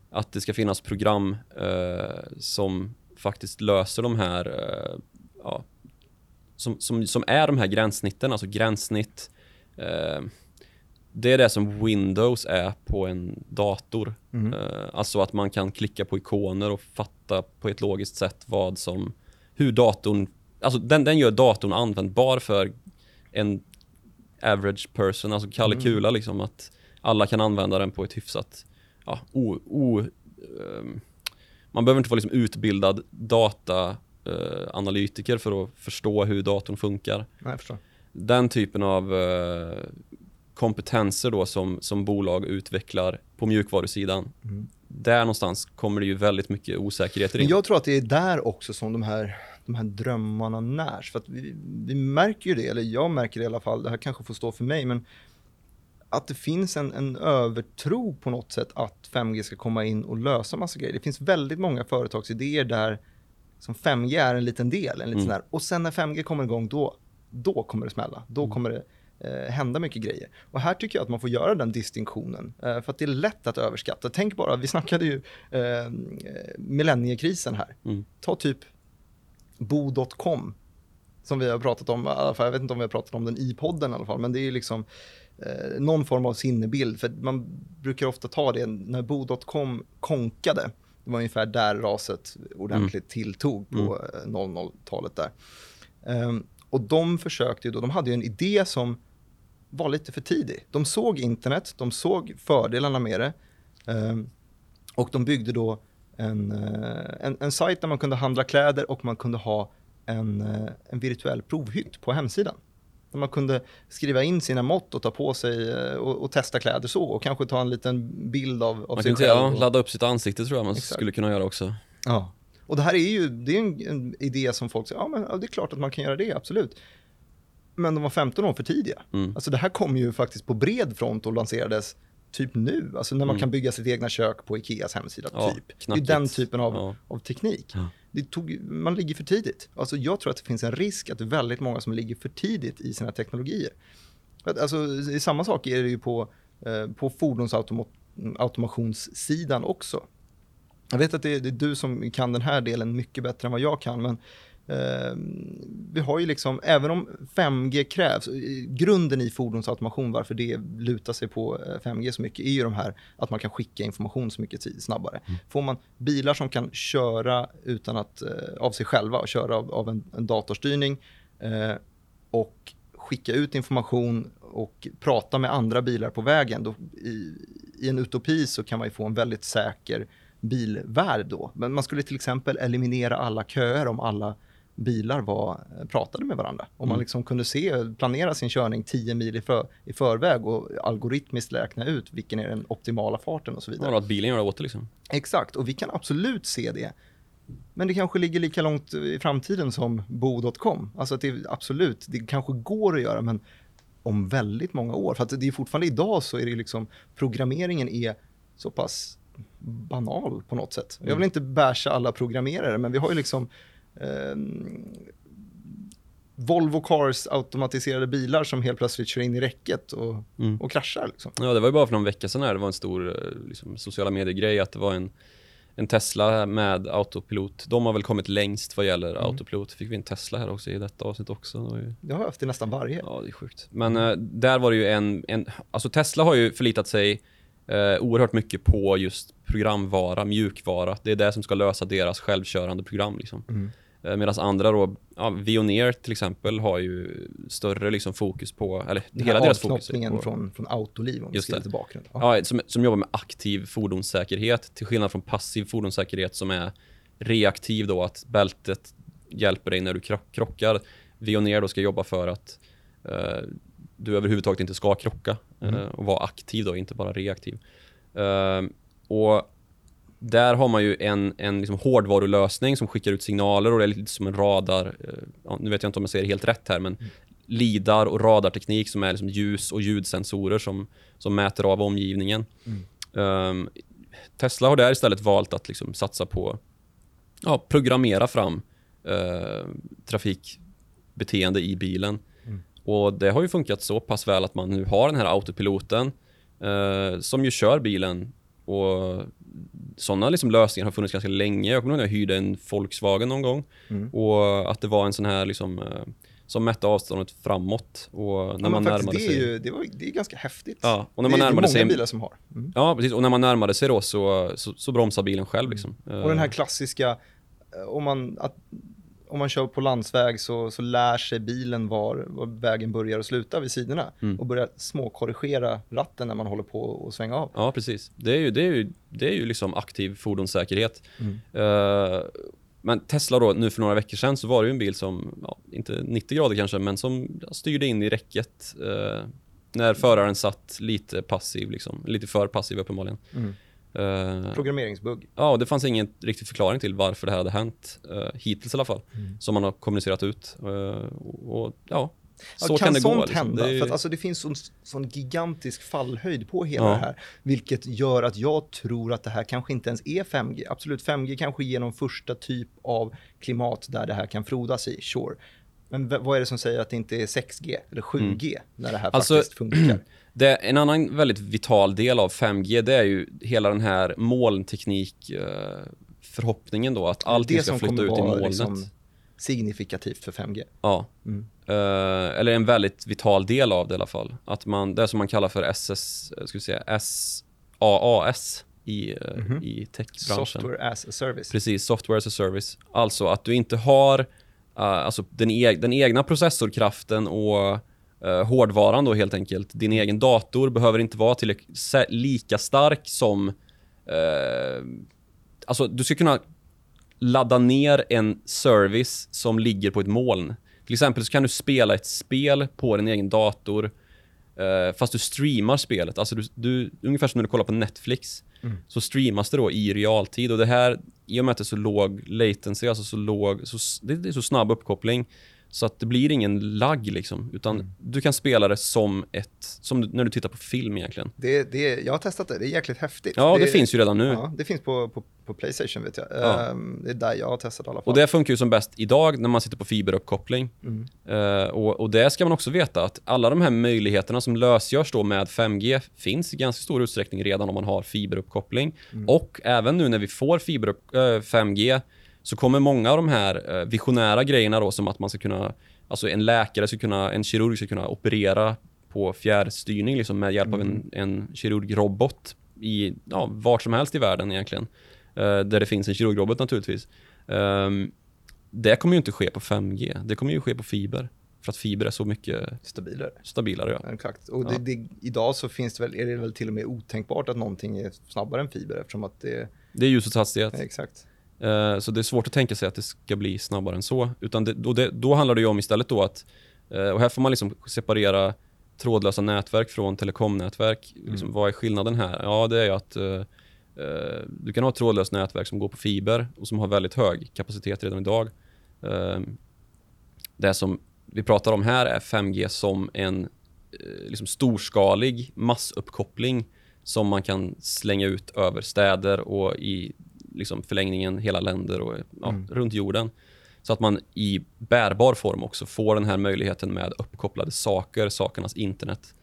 Speaker 2: Att det ska finnas program eh, som faktiskt löser de här, eh, ja, som, som, som är de här gränssnitten, alltså gränssnitt, eh, det är det som Windows är på en dator.
Speaker 1: Mm.
Speaker 2: Eh, alltså att man kan klicka på ikoner och fatta på ett logiskt sätt vad som, hur datorn, alltså den, den gör datorn användbar för en average person, alltså Kalle
Speaker 1: Mm.
Speaker 2: Kula liksom, att alla kan använda den på ett hyfsat, ja, o, o, ehm, man behöver inte vara liksom utbildad dataanalytiker för att förstå hur datorn funkar
Speaker 1: Nej,
Speaker 2: den typen av eh, kompetenser då som, som bolag utvecklar på mjukvarusidan.
Speaker 1: Mm.
Speaker 2: Där någonstans kommer det ju väldigt mycket osäkerheter in.
Speaker 1: Men jag tror att det är där också som de här, de här drömmarna närs. För vi, vi märker ju det, eller jag märker det i alla fall, det här kanske får stå för mig, men att det finns en, en övertro på något sätt att 5G ska komma in och lösa massa grejer. Det finns väldigt många företagsidéer där som 5G är en liten del, en liten
Speaker 2: Mm.
Speaker 1: och sen när 5G kommer igång, då, då kommer det smälla. Då
Speaker 2: Mm.
Speaker 1: kommer det eh, hända mycket grejer. Och här tycker jag att man får göra den distinktionen, eh, för att det är lätt att överskatta. Tänk bara, vi snackade ju eh, millenniekrisen här.
Speaker 2: Mm.
Speaker 1: Ta typ bo.com som vi har pratat om, i alla fall, jag vet inte om vi har pratat om den i podden i alla fall, men det är ju liksom eh, någon form av sinnebild, för man brukar ofta ta det när bo.com konkade, det var ungefär där raset ordentligt tilltog på eh, 00-talet där. Ehm, och de försökte då, de hade ju en idé som var lite för tidig. De såg internet, de såg fördelarna med det ehm, och de byggde då en, eh, en, en sajt där man kunde handla kläder och man kunde ha en, eh, en virtuell provhytt på hemsidan. Där man kunde skriva in sina mått och ta på sig eh, och, och testa kläder så och kanske ta en liten bild av, av
Speaker 2: man
Speaker 1: sig själv.
Speaker 2: ja,
Speaker 1: och-
Speaker 2: ladda upp sitt ansikte tror jag man
Speaker 1: Exakt.
Speaker 2: skulle kunna göra också.
Speaker 1: Ja. Och det här är ju det är en, en idé som folk säger, ja men det är klart att man kan göra det, absolut. Men de var 15 år för tidiga.
Speaker 2: Mm.
Speaker 1: Alltså det här kom ju faktiskt på bred front och lanserades typ nu. Alltså när man
Speaker 2: Mm.
Speaker 1: kan bygga sitt egna kök på Ikeas hemsida,
Speaker 2: Ja,
Speaker 1: typ. Det är den typen av,
Speaker 2: Ja.
Speaker 1: av teknik.
Speaker 2: Ja.
Speaker 1: Det tog, man ligger för tidigt. Alltså jag tror att det finns en risk att det är väldigt många som ligger för tidigt i sina teknologier. Alltså, i samma sak är det ju på, eh, på fordonsautomationssidan också. Jag vet att det är, det är du som kan den här delen mycket bättre än vad jag kan, men vi har ju liksom, även om 5G krävs, eh, grunden i fordonsautomation, varför det lutar sig på eh, 5G så mycket, är ju de här att man kan skicka information så mycket tid snabbare. Får man bilar som kan köra utan att, eh, av sig själva och köra av, av en, en datorstyrning eh, och skicka ut information och prata med andra bilar på vägen, då, i, i en utopi så kan man ju få en väldigt säker bilvärld då. Men man skulle till exempel eliminera alla köer om alla bilar var, eh, pratade med varandra. Om man
Speaker 2: Mm.
Speaker 1: liksom kunde se, planera sin körning 10 mil i, för, i förväg och algoritmiskt räkna ut vilken är den optimala farten och så vidare.
Speaker 2: Ja, att bilen gör det åt det liksom.
Speaker 1: Exakt, och vi kan absolut se det. Men det kanske ligger lika långt i framtiden som bo.com. Alltså att det absolut, det kanske går att göra, men om väldigt många år. För att det är fortfarande idag så är det liksom, programmeringen är så pass banal på något sätt. Jag vill inte basha alla programmerare, men vi har ju liksom Volvo Cars automatiserade bilar som helt plötsligt kör in i räcket och,
Speaker 2: Mm.
Speaker 1: och kraschar. Liksom.
Speaker 2: Ja, det var ju bara för någon vecka sedan här, det var en stor eh, liksom, sociala medier-grej att det var en, en Tesla med autopilot. De har väl kommit längst vad gäller
Speaker 1: Mm.
Speaker 2: autopilot. Fick vi en Tesla här också i detta avsnitt också. Det ju...
Speaker 1: Det har jag haft i nästan varje.
Speaker 2: Ja, det är sjukt. Men eh, där var det ju en, en, alltså Tesla har ju förlitat sig eh, oerhört mycket på just programvara, mjukvara. Det är det som ska lösa deras självkörande program liksom.
Speaker 1: Mm.
Speaker 2: Eh, Medan andra då, ja, Veoneer till exempel har ju större liksom fokus på, eller
Speaker 1: Den
Speaker 2: hela deras fokus på,
Speaker 1: från, från Autoliv, om vi ska lite bakgrund. Ja.
Speaker 2: ja, som, som jobbar med aktiv fordonssäkerhet till skillnad från passiv fordonssäkerhet som är reaktiv då, att bältet hjälper dig när du kro- krockar. Veoneer då ska jobba för att eh, du överhuvudtaget inte ska krocka
Speaker 1: Mm.
Speaker 2: eh, och vara aktiv då, inte bara reaktiv. Eh, och där har man ju en, en liksom hårdvarulösning som skickar ut signaler och det är lite som en radar. eh, Ja, nu vet jag inte om jag säger helt rätt här, men lidar och radarteknik som är liksom ljus och ljudsensorer som, som mäter av omgivningen. Ehm, Tesla har där istället valt att liksom satsa på ja, programmera fram uh, trafikbeteende i bilen. Och det har ju funkat så pass väl att man nu har den här autopiloten eh, som ju kör bilen och sådana liksom lösningar har funnits ganska länge. Jag kommer ihåg när jag hyrde en Volkswagen någon gång
Speaker 1: Mm.
Speaker 2: och att det var en sån här liksom, eh, som mätte avståndet framåt. Och när
Speaker 1: Ja,
Speaker 2: man närmade
Speaker 1: det, är
Speaker 2: sig...
Speaker 1: ju, det, var, det är ganska häftigt.
Speaker 2: Ja, och när
Speaker 1: det
Speaker 2: man
Speaker 1: är det
Speaker 2: närmade
Speaker 1: många
Speaker 2: sig...
Speaker 1: bilar som har. Mm.
Speaker 2: Ja, precis. Och när man närmade sig då så, så, så bromsar bilen själv liksom.
Speaker 1: Och den här klassiska, eh, om man, att, om man kör på landsväg så, så lär sig bilen var, var vägen börjar och slutar vid sidorna
Speaker 2: Mm.
Speaker 1: och börjar småkorrigera ratten när man håller på att svänga av.
Speaker 2: Ja, precis. Det är ju, det är ju, det är ju liksom aktiv fordonssäkerhet.
Speaker 1: Mm.
Speaker 2: Eh, men Tesla då, nu för några veckor sedan så var det ju en bil som, ja, inte 90 grader kanske, men som styrde in i räcket eh, när föraren satt lite passiv, liksom, lite för passiv uppenbarligen.
Speaker 1: Mm.
Speaker 2: Eh,
Speaker 1: Programmeringsbugg.
Speaker 2: ja, och det fanns ingen riktig förklaring till varför det här hade hänt, eh, hittills i alla fall,
Speaker 1: Mm.
Speaker 2: som man har kommunicerat ut. Eh, och, och ja,
Speaker 1: Ja,
Speaker 2: så
Speaker 1: kan,
Speaker 2: kan, det
Speaker 1: sånt
Speaker 2: gå. Liksom.
Speaker 1: hända?
Speaker 2: Det är
Speaker 1: För att alltså, det finns sån, sån gigantisk fallhöjd på hela
Speaker 2: Ja.
Speaker 1: det här, vilket gör att jag tror att det här kanske inte ens är 5G. Absolut, 5G kanske ger någon första typ av klimat där det här kan frodas i, sure. Men vad är det som säger att det inte är 6G eller 7G när det här
Speaker 2: Alltså,
Speaker 1: faktiskt funkar?
Speaker 2: Det, en annan väldigt vital del av 5G det är ju hela den här molnteknik eh, förhoppningen då att allting
Speaker 1: det
Speaker 2: ska
Speaker 1: som
Speaker 2: flytta
Speaker 1: kommer
Speaker 2: ut i molnet.
Speaker 1: liksom signifikativt för 5G.
Speaker 2: Ja.
Speaker 1: Mm.
Speaker 2: Eh, eller en väldigt vital del av det i alla fall. Att man, det som man kallar för SS, eh, ska vi säga, SAAS i, eh,
Speaker 1: Mhm.
Speaker 2: i techbranschen.
Speaker 1: Software as a service.
Speaker 2: Precis, software as a service. Alltså att du inte har uh, alltså den, e den egna processorkraften och uh, hårdvaran då helt enkelt. Din egen dator behöver inte vara till lika stark som... Uh, alltså du ska kunna ladda ner en service som ligger på ett moln. Till exempel så kan du spela ett spel på din egen dator eh, fast du streamar spelet. Alltså du, du, ungefär som när du kollar på Netflix
Speaker 1: Mm.
Speaker 2: så streamas det då i realtid. Och det här, i och med att det är så låg latency, alltså så låg, så, det är så snabb uppkoppling så att det blir ingen lagg liksom. Utan
Speaker 1: Mm.
Speaker 2: du kan spela det som ett, som när du tittar på film egentligen.
Speaker 1: Det, det, jag har testat det, det är jäkligt häftigt.
Speaker 2: Ja, det, finns ju redan nu.
Speaker 1: Ja, det finns på, på, på Playstation vet jag.
Speaker 2: Ja.
Speaker 1: Ehm, det är där jag har testat i alla fall.
Speaker 2: Och det funkar ju som bäst idag när man sitter på fiberuppkoppling.
Speaker 1: Mm.
Speaker 2: Eh, och, och det ska man också veta att alla de här möjligheterna som lösgörs då med 5G finns i ganska stor utsträckning redan om man har fiberuppkoppling.
Speaker 1: Mm.
Speaker 2: Och även nu när vi får fiberupp, eh, 5G så kommer många av de här eh, visionära grejerna då som att man ska kunna, alltså en läkare ska kunna, en kirurg ska kunna operera på fjärrstyrning liksom med hjälp av en, en kirurgrobot i ja, vart som helst i världen egentligen. Eh, där det finns en kirurgrobot naturligtvis. Ehm, det kommer ju inte ske på 5G. Det kommer ju ske på fiber. För att fiber är så mycket
Speaker 1: Stabilare.
Speaker 2: stabilare. Ja.
Speaker 1: Exakt. Och
Speaker 2: Ja.
Speaker 1: det, det, idag så finns det väl, är det väl till och med otänkbart att någonting är snabbare än fiber eftersom att det
Speaker 2: Det är ljusets hastighet.
Speaker 1: exakt.
Speaker 2: Eh, så det är svårt att tänka sig att det ska bli snabbare än så. Utan det, då, det, då handlar det om istället då att, eh, och här får man liksom separera trådlösa nätverk från telekomnätverk. Liksom, vad är skillnaden här? Ja, det är ju att eh, du kan ha ett trådlöst nätverk som går på fiber och som har väldigt hög kapacitet redan idag. Det som vi pratar om här är 5G som en liksom storskalig massuppkoppling som man kan slänga ut över städer och i liksom förlängningen hela länder och ja,
Speaker 1: Mm.
Speaker 2: runt jorden. Så att man i bärbar form också får den här möjligheten med uppkopplade saker, sakernas internet.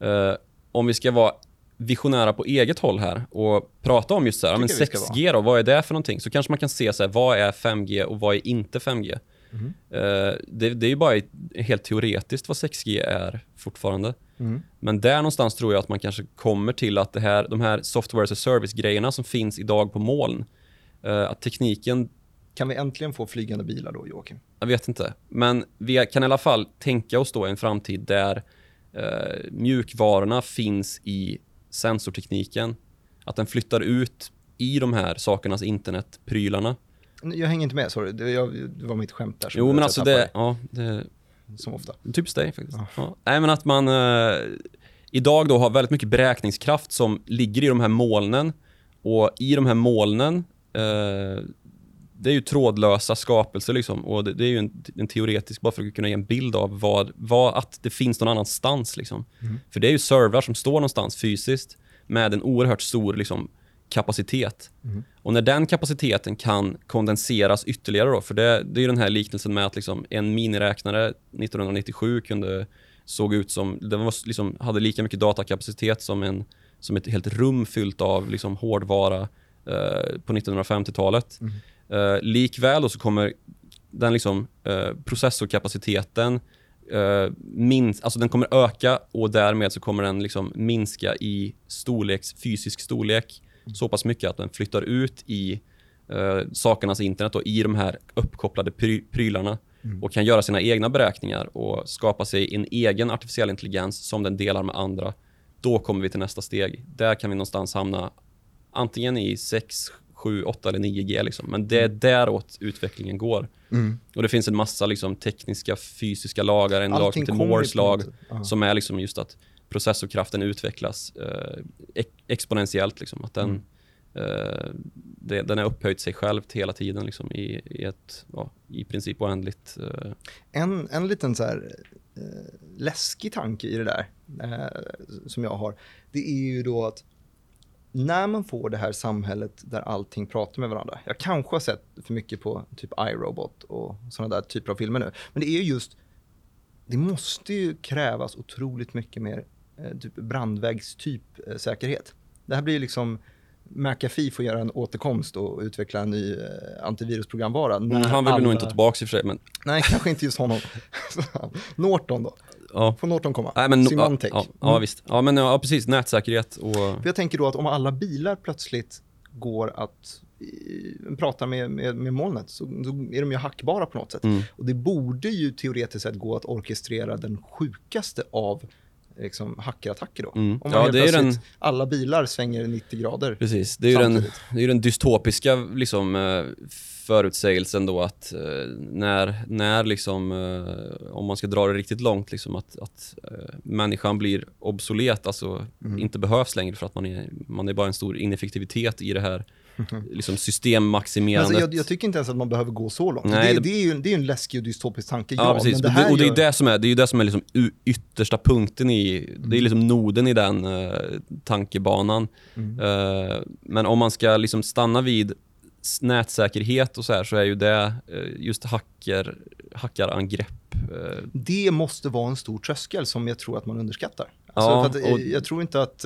Speaker 2: Eh, om vi ska vara visionära på eget håll här och prata om just så här, men
Speaker 1: Tycker vi ska
Speaker 2: 6G då, vad är det för någonting? Så kanske man kan se så här, vad är 5G och vad är inte 5G?
Speaker 1: Mhm.
Speaker 2: Eh, det, det är ju bara helt teoretiskt vad 6G är fortfarande.
Speaker 1: Mm.
Speaker 2: Men där någonstans tror jag att man kanske kommer till att det här, de här software as a service-grejerna som finns idag på moln, eh, att tekniken,
Speaker 1: Kan vi äntligen få flygande bilar då, Joakim?
Speaker 2: jag vet inte, men vi kan i alla fall tänka oss då en framtid där eh, mjukvarorna finns i sensortekniken, att den flyttar ut i de här sakernas internetprylarna.
Speaker 1: Jag hänger inte med, sorry. Det, jag, det var mitt skämt där.
Speaker 2: Jo, men alltså det, ja, det,
Speaker 1: Som ofta.
Speaker 2: Typiskt dig faktiskt.
Speaker 1: Ja.
Speaker 2: Ja. Nej, men att man eh, idag då har väldigt mycket beräkningskraft som ligger i de här molnen. Och i de här molnen, eh, det är ju trådlösa skapelser liksom. Och det, det är ju en, en teoretisk, bara för att kunna ge en bild av vad, vad att det finns någon annanstans liksom.
Speaker 1: Mm.
Speaker 2: För det är ju servrar som står någonstans fysiskt med en oerhört stor liksom, kapacitet.
Speaker 1: Mm.
Speaker 2: Och när den kapaciteten kan kondenseras ytterligare då, för det, det är ju den här liknelsen med att liksom en miniräknare 1997 kunde såg ut som, den var, liksom, hade lika mycket datakapacitet som, en, som ett helt rum fyllt av liksom, hårdvara eh, på 1950-talet.
Speaker 1: Mm.
Speaker 2: Eh, likväl så kommer den liksom, eh, processorkapaciteten eh, minst, alltså den kommer öka och därmed så kommer den liksom minska i storleks, fysisk storlek. Så pass mycket att den flyttar ut i eh, sakernas internet och i de här uppkopplade pry prylarna mm. och kan göra sina egna beräkningar och skapa sig en egen artificiell intelligens som den delar med andra. Då kommer vi till nästa steg. Där kan vi någonstans hamna antingen i 6, 7, 8 eller 9G. Liksom. Men det är mm. däråt utvecklingen går. Mm. Och Det finns en massa liksom, tekniska, fysiska lagar. En lag som heter Moores lag, som är liksom just att processorkraften utvecklas eh, exponentiellt. Liksom. Att den, mm. eh, det, den har upphöjt sig själv hela tiden liksom, i, i ett ja, i princip oändligt... Eh...
Speaker 1: En, en liten så här, eh, läskig tanke i det där, eh, som jag har, det är ju då att när man får det här samhället där allting pratar med varandra. Jag kanske har sett för mycket på typ iRobot och sådana där typer av filmer nu. Men det är just, det måste ju krävas otroligt mycket mer typ brandvägstyp eh, säkerhet. Det här blir liksom McAfee får göra en återkomst och utveckla en ny eh, antivirusprogramvara.
Speaker 2: Mm, han vill alla... nog inte tillbaka i och för sig. Men...
Speaker 1: Nej, kanske inte just honom. Norton då?
Speaker 2: Ja.
Speaker 1: Får Norton komma?
Speaker 2: Nej, men, Symantec. Ja, ja, mm. visst. Ja, men ja, precis. Nätsäkerhet och... För
Speaker 1: jag tänker då att om alla bilar plötsligt går att prata med, med, med molnet så, så, är de ju hackbara på något sätt. Mm. Och det borde ju teoretiskt sett gå att orkestrera den sjukaste av liksom, hackerattacker då. Mm. Om ja, det är den... alla bilar svänger 90 grader
Speaker 2: Precis, det är ju den, det är den dystopiska liksom, eh, förutsägelsen då att eh, när, när liksom, eh, om man ska dra det riktigt långt, liksom att, att människan blir obsolet, alltså mm. inte behövs längre för att man är, man är bara en stor ineffektivitet i det här liksom systemmaximerandet.
Speaker 1: Alltså jag, jag, tycker inte ens att man behöver gå så långt. Nej, det, det, är ju, det är en läskig och dystopisk tanke, ja. ja
Speaker 2: precis. Det och, det, är det som är, det är det som är liksom yttersta punkten i, mm. det är liksom noden i den uh, tankebanan. Mm. Uh, men om man ska liksom stanna vid nätsäkerhet och så här så är ju det uh, just hacker, hackarangrepp.
Speaker 1: Det måste vara en stor tröskel som jag tror att man underskattar. Ja, och... jag tror inte att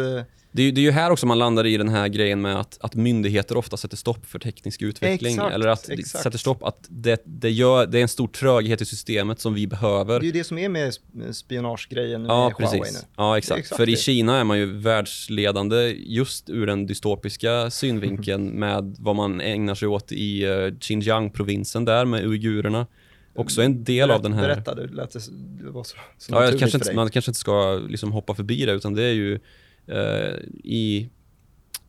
Speaker 2: det är, det är ju här också man landar i den här grejen med att, att myndigheter ofta sätter stopp för teknisk utveckling.
Speaker 1: Exakt,
Speaker 2: eller att
Speaker 1: exakt.
Speaker 2: sätter stopp, att det, det, gör, det är en stor tröghet i systemet som vi behöver.
Speaker 1: Det är ju det som är med spionagegrejen ja, med precis. Huawei nu.
Speaker 2: Ja, exakt. exakt. För i Kina är man ju världsledande just ur den dystopiska synvinkeln med vad man ägnar sig åt i uh, Xinjiang-provinsen där med uigurerna också en del
Speaker 1: Berätt,
Speaker 2: av den här...
Speaker 1: Berätta, det lät det var så, så
Speaker 2: ja, kanske inte, Man kanske inte ska liksom hoppa förbi det, utan det är ju Eh, I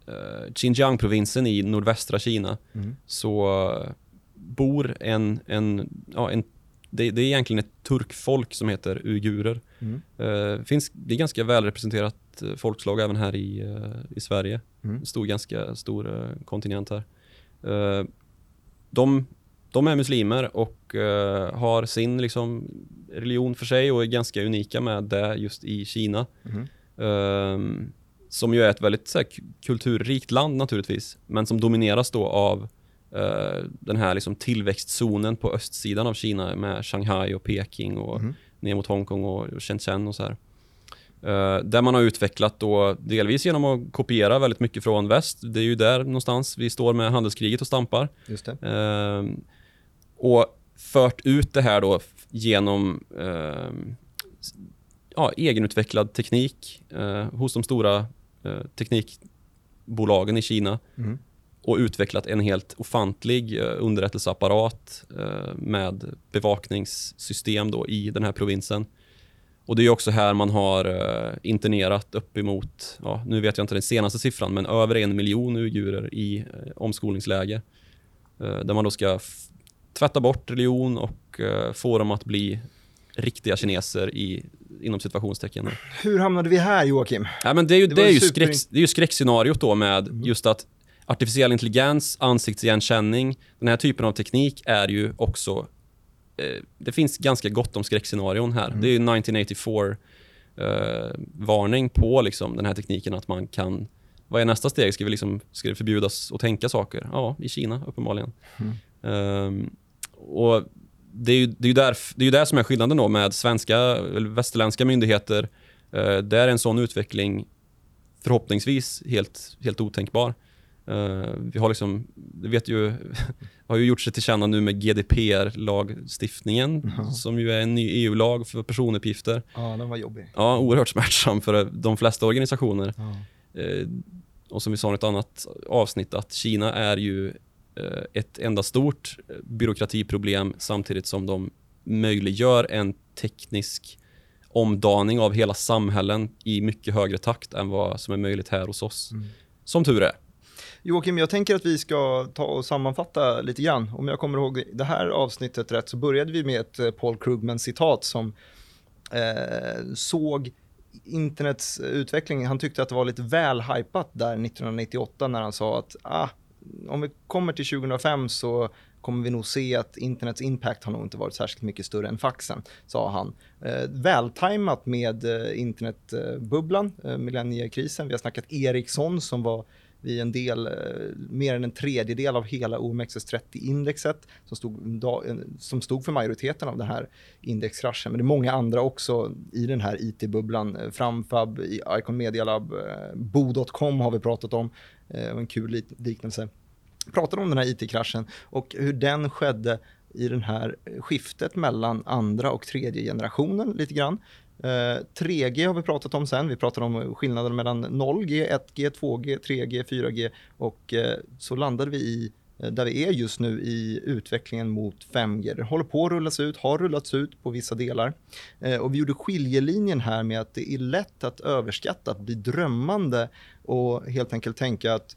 Speaker 2: uh, Xinjiang-provinsen i nordvästra Kina mm. så bor en, en, ja, en det, det, är egentligen ett turkfolk som heter uigurer. Mm. Uh, finns, det är ganska välrepresenterat folkslag även här i, uh, i Sverige. Mm. Stor, ganska stor uh, kontinent här. De, de är muslimer och har sin liksom, religion för sig och är ganska unika med det just i Kina. Mm. Um, som ju är ett väldigt här, kulturrikt land naturligtvis, men som domineras då av uh, den här liksom, tillväxtzonen på östsidan av Kina med Shanghai och Peking och mm. ner mot Hongkong och Shenzhen och så här. Uh, där man har utvecklat då delvis genom att kopiera väldigt mycket från väst. Det är ju där någonstans vi står med handelskriget och stampar.
Speaker 1: Just.
Speaker 2: Uh, och fört ut det här då genom uh, ja, egenutvecklad teknik eh, hos de stora eh, teknikbolagen i Kina mm. och utvecklat en helt ofantlig eh, underrättelseapparat eh, med bevakningssystem då i den här provinsen. Och Det är också här man har eh, internerat uppemot, ja, nu vet jag inte den senaste siffran, men över en miljon uigurer i eh, omskolningsläger. Eh, där man då ska tvätta bort religion och eh, få dem att bli riktiga kineser i, inom situationstecken.
Speaker 1: Hur hamnade vi här Joakim?
Speaker 2: Ja, men det är ju, det, det är ju, super... skräck, det är ju skräckscenariot då med mm. just att artificiell intelligens, ansiktsigenkänning, den här typen av teknik är ju också eh, det finns ganska gott om skräckscenarion här. Mm. Det är 1984 eh, på liksom, den här tekniken att man kan vad är nästa steg? Ska, vi liksom, ska det förbjudas att tänka saker? Ja, i Kina uppenbarligen. Mm. Um, och det är ju det är där, det är där som är skillnaden då med svenska eller västerländska myndigheter. Eh, där är en sån utveckling förhoppningsvis helt, helt otänkbar. Uh, vi har liksom, det vet ju, har ju gjort sig till känna nu med GDPR-lagstiftningen mm. som ju är en ny EU-lag för personuppgifter.
Speaker 1: Ja, den var jobbig.
Speaker 2: Ja, oerhört smärtsam för de flesta organisationer. Ja. Uh, och som vi sa i ett annat avsnitt att Kina är ju ett enda stort byråkratiproblem samtidigt som de möjliggör en teknisk omdaning av hela samhällen i mycket högre takt än vad som är möjligt här hos oss. Mm. Som tur är.
Speaker 1: Joakim, jag tänker att vi ska ta och sammanfatta lite grann. Om jag kommer ihåg det här avsnittet rätt så började vi med ett eh, Paul Krugman-citat som eh, såg internets utveckling. Han tyckte att det var lite väl hypat där 1998 när han sa att ah, om vi kommer till 2005 så kommer vi nog se att internets impact har nog inte varit särskilt mycket större än faxen, sa han. Eh, vältajmat med eh, internetbubblan, eh, millenniekrisen. Vi har snackat Ericsson som var vid en del, eh, mer än en tredjedel av hela OMXS30-indexet som stod, som stod för majoriteten av den här indexkraschen. Men det är många andra också i den här IT-bubblan. Eh, Framfab, Icon Media Lab, eh, Bo.com har vi pratat om. En kul liknelse. Pratade om den här IT-kraschen och hur den skedde i det här skiftet mellan andra och tredje generationen lite grann. Eh, 3G har vi pratat om sen. Vi pratade om skillnaden mellan 0G, 1G, 2G, 3G, 4G och eh, så landade vi i eh, där vi är just nu i utvecklingen mot 5G. Det håller på att rullas ut, har rullats ut på vissa delar. och vi gjorde skiljelinjen här med att det är lätt att överskatta, att bli drömmande och helt enkelt tänka att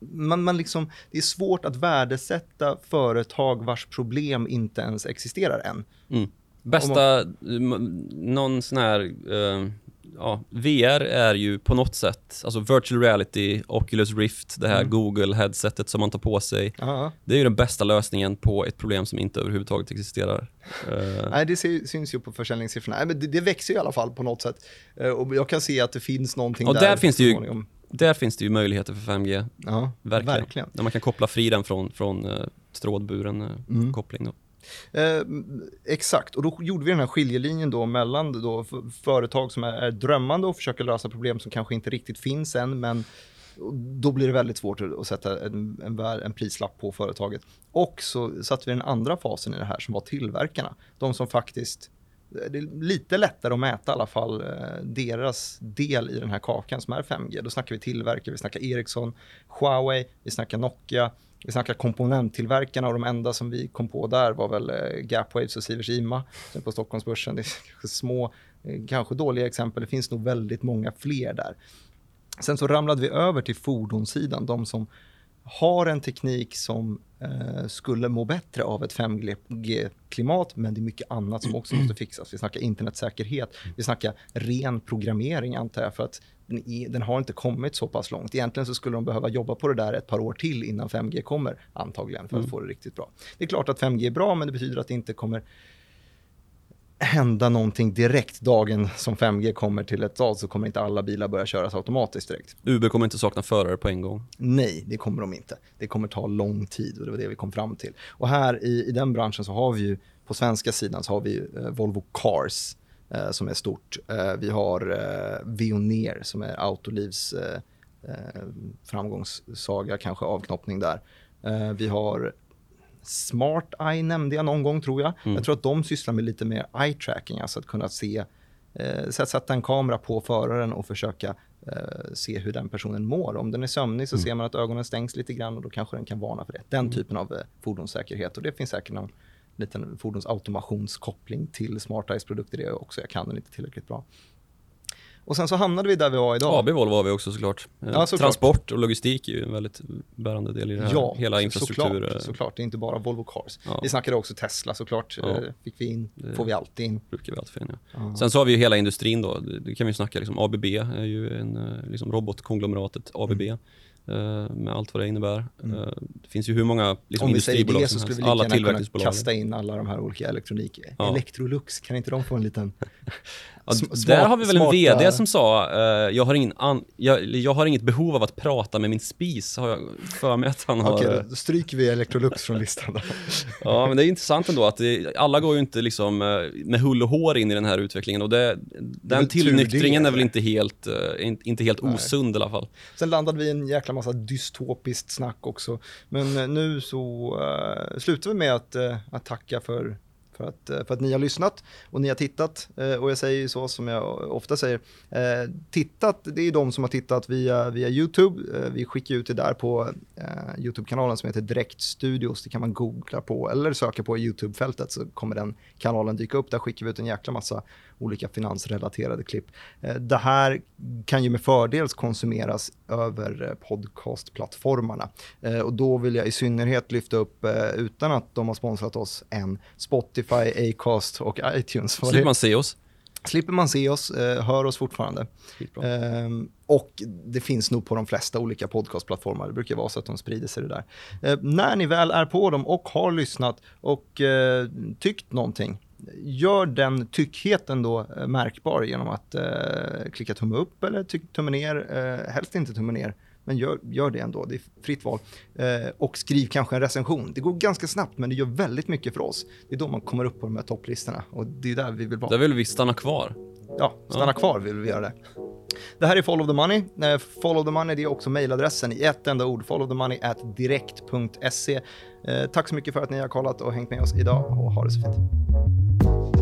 Speaker 1: man, man liksom, det är svårt att värdesätta företag vars problem inte ens existerar än.
Speaker 2: Mm. Bästa, man... någon sån här, uh, ja, VR är ju på något sätt, alltså virtual reality, Oculus Rift, det här mm. Google-headsetet som man tar på sig.
Speaker 1: Aha.
Speaker 2: Det är ju den bästa lösningen på ett problem som inte överhuvudtaget existerar.
Speaker 1: Uh... Nej, det syns ju på försäljningssiffrorna. Nej, men det, det, växer i alla fall på något sätt. Uh, och jag kan se att det finns någonting
Speaker 2: och
Speaker 1: där.
Speaker 2: där finns det ju där finns det ju möjligheter för 5G.
Speaker 1: Ja, verkligen. verkligen.
Speaker 2: Där man kan koppla fri den från, från uh, trådburen uh, mm. koppling. Då.
Speaker 1: Eh, exakt, och då gjorde vi den här skiljelinjen då mellan då företag som är, är drömmande och försöker lösa problem som kanske inte riktigt finns än, men då blir det väldigt svårt att sätta en, en, en, prislapp på företaget. Och så satte vi den andra fasen i det här som var tillverkarna. De som faktiskt, det är lite lättare att mäta i alla fall eh, deras del i den här kakan som är 5G. Då snackar vi tillverkare, vi snackar Ericsson, Huawei, vi snackar Nokia, vi snackar komponenttillverkarna och de enda som vi kom på där var väl eh, Gapwaves och Sivers Ima på Stockholmsbörsen. Det är kanske små, eh, kanske dåliga exempel. Det finns nog väldigt många fler där. Sen så ramlade vi över till fordonssidan, de som har en teknik som eh, skulle må bättre av ett 5G-klimat, men det är mycket annat som också måste fixas. Vi snackar internetsäkerhet, vi snackar ren programmering antar jag, för att den, är, den, har inte kommit så pass långt. Egentligen så skulle de behöva jobba på det där ett par år till innan 5G kommer, antagligen, för att mm. få det riktigt bra. Det är klart att 5G är bra, men det betyder att det inte kommer hända någonting direkt dagen som 5G kommer till ett stad så kommer inte alla bilar börja köras automatiskt direkt.
Speaker 2: Uber kommer inte sakna förare på en gång?
Speaker 1: Nej, det kommer de inte. Det kommer ta lång tid och det var det vi kom fram till. Och här i, i den branschen så har vi ju, på svenska sidan så har vi eh, Volvo Cars eh, som är stort. Eh, vi har eh, Veoneer som är Autolivs eh, eh, framgångssaga, kanske avknoppning där. Eh, vi har Smart Eye nämnde jag någon gång tror jag. Mm. Jag tror att de sysslar med lite mer eye tracking, alltså att kunna se, eh, sätta en kamera på föraren och försöka eh, se hur den personen mår. Om den är sömnig så mm. ser man att ögonen stängs lite grann och då kanske den kan varna för det. Den mm. typen av eh, fordonssäkerhet och det finns säkert någon liten fordonsautomationskoppling till Smart Eyes produkter det också. Jag kan den inte tillräckligt bra. Och sen så hamnade vi där vi var idag.
Speaker 2: AB Volvo har vi också såklart. Ja, såklart. Transport och logistik är ju en väldigt bärande del i det här. Ja, hela infrastruktur.
Speaker 1: Såklart, såklart. Det är inte bara Volvo Cars. Ja. Vi snackade också Tesla såklart. Ja. Eh, fick vi in, det får vi alltid in.
Speaker 2: brukar vi alltid in, ja. Sen så har vi ju hela industrin då. Det kan vi snacka liksom. ABB är ju en eh, liksom robotkonglomeratet ABB. Mm. Eh, med allt vad det innebär. Mm. Eh, det finns ju hur många liksom,
Speaker 1: Om vi säger det så skulle vi lika gärna kunna kasta in alla de här olika elektronik. Ja. Electrolux, kan inte de få en liten
Speaker 2: ja, smart, Där har vi väl en VD som sa, uh, jag, har ingen an, jag, jag, har inget behov av att prata med min spis, har jag för mig att han har. Okej,
Speaker 1: då stryker vi Electrolux från listan då.
Speaker 2: ja, men det är intressant ändå att det, alla går ju inte liksom med hull och hår in i den här utvecklingen och det, den tillnyktringen är väl inte helt, inte helt osund i alla fall.
Speaker 1: Sen landade vi i en jäkla jäkla massa dystopiskt snack också. Men eh, nu så uh, slutar vi med att, uh, att tacka för för att, för att ni har lyssnat och ni har tittat. Och jag säger ju så som jag ofta säger, tittat, det är de som har tittat via, via YouTube. Vi skickar ut det där på YouTube-kanalen som heter Direkt Studios. Det kan man googla på eller söka på i YouTube-fältet så kommer den kanalen dyka upp. Där skickar vi ut en jäkla massa olika finansrelaterade klipp. Det här kan ju med fördel konsumeras över podcastplattformarna. Och då vill jag i synnerhet lyfta upp, utan att de har sponsrat oss än, Spotify Acast och iTunes.
Speaker 2: Slipper man se oss?
Speaker 1: Slipper man se oss, eh, hör oss fortfarande. Eh, och det finns nog på de flesta olika podcastplattformar. Det brukar vara så att de sprider sig det där. Eh, när ni väl är på dem och har lyssnat och eh, tyckt någonting, gör den tyckheten då eh, märkbar genom att eh, klicka tumme upp eller tumme ner, eh, helst inte tumme ner men gör, gör det ändå. Det är fritt val. Eh, och skriv kanske en recension. Det går ganska snabbt, men det gör väldigt mycket för oss. Det är då man kommer upp på de här topplistorna och det är där vi vill vara.
Speaker 2: Där vill vi stanna kvar.
Speaker 1: Ja, stanna ja. kvar vill vi göra det. Det här är Follow the Money. Eh, follow the Money det är också mejladressen i ett enda ord. Follow the money at direkt.se. Eh, tack så mycket för att ni har kollat och hängt med oss idag och ha det så fint.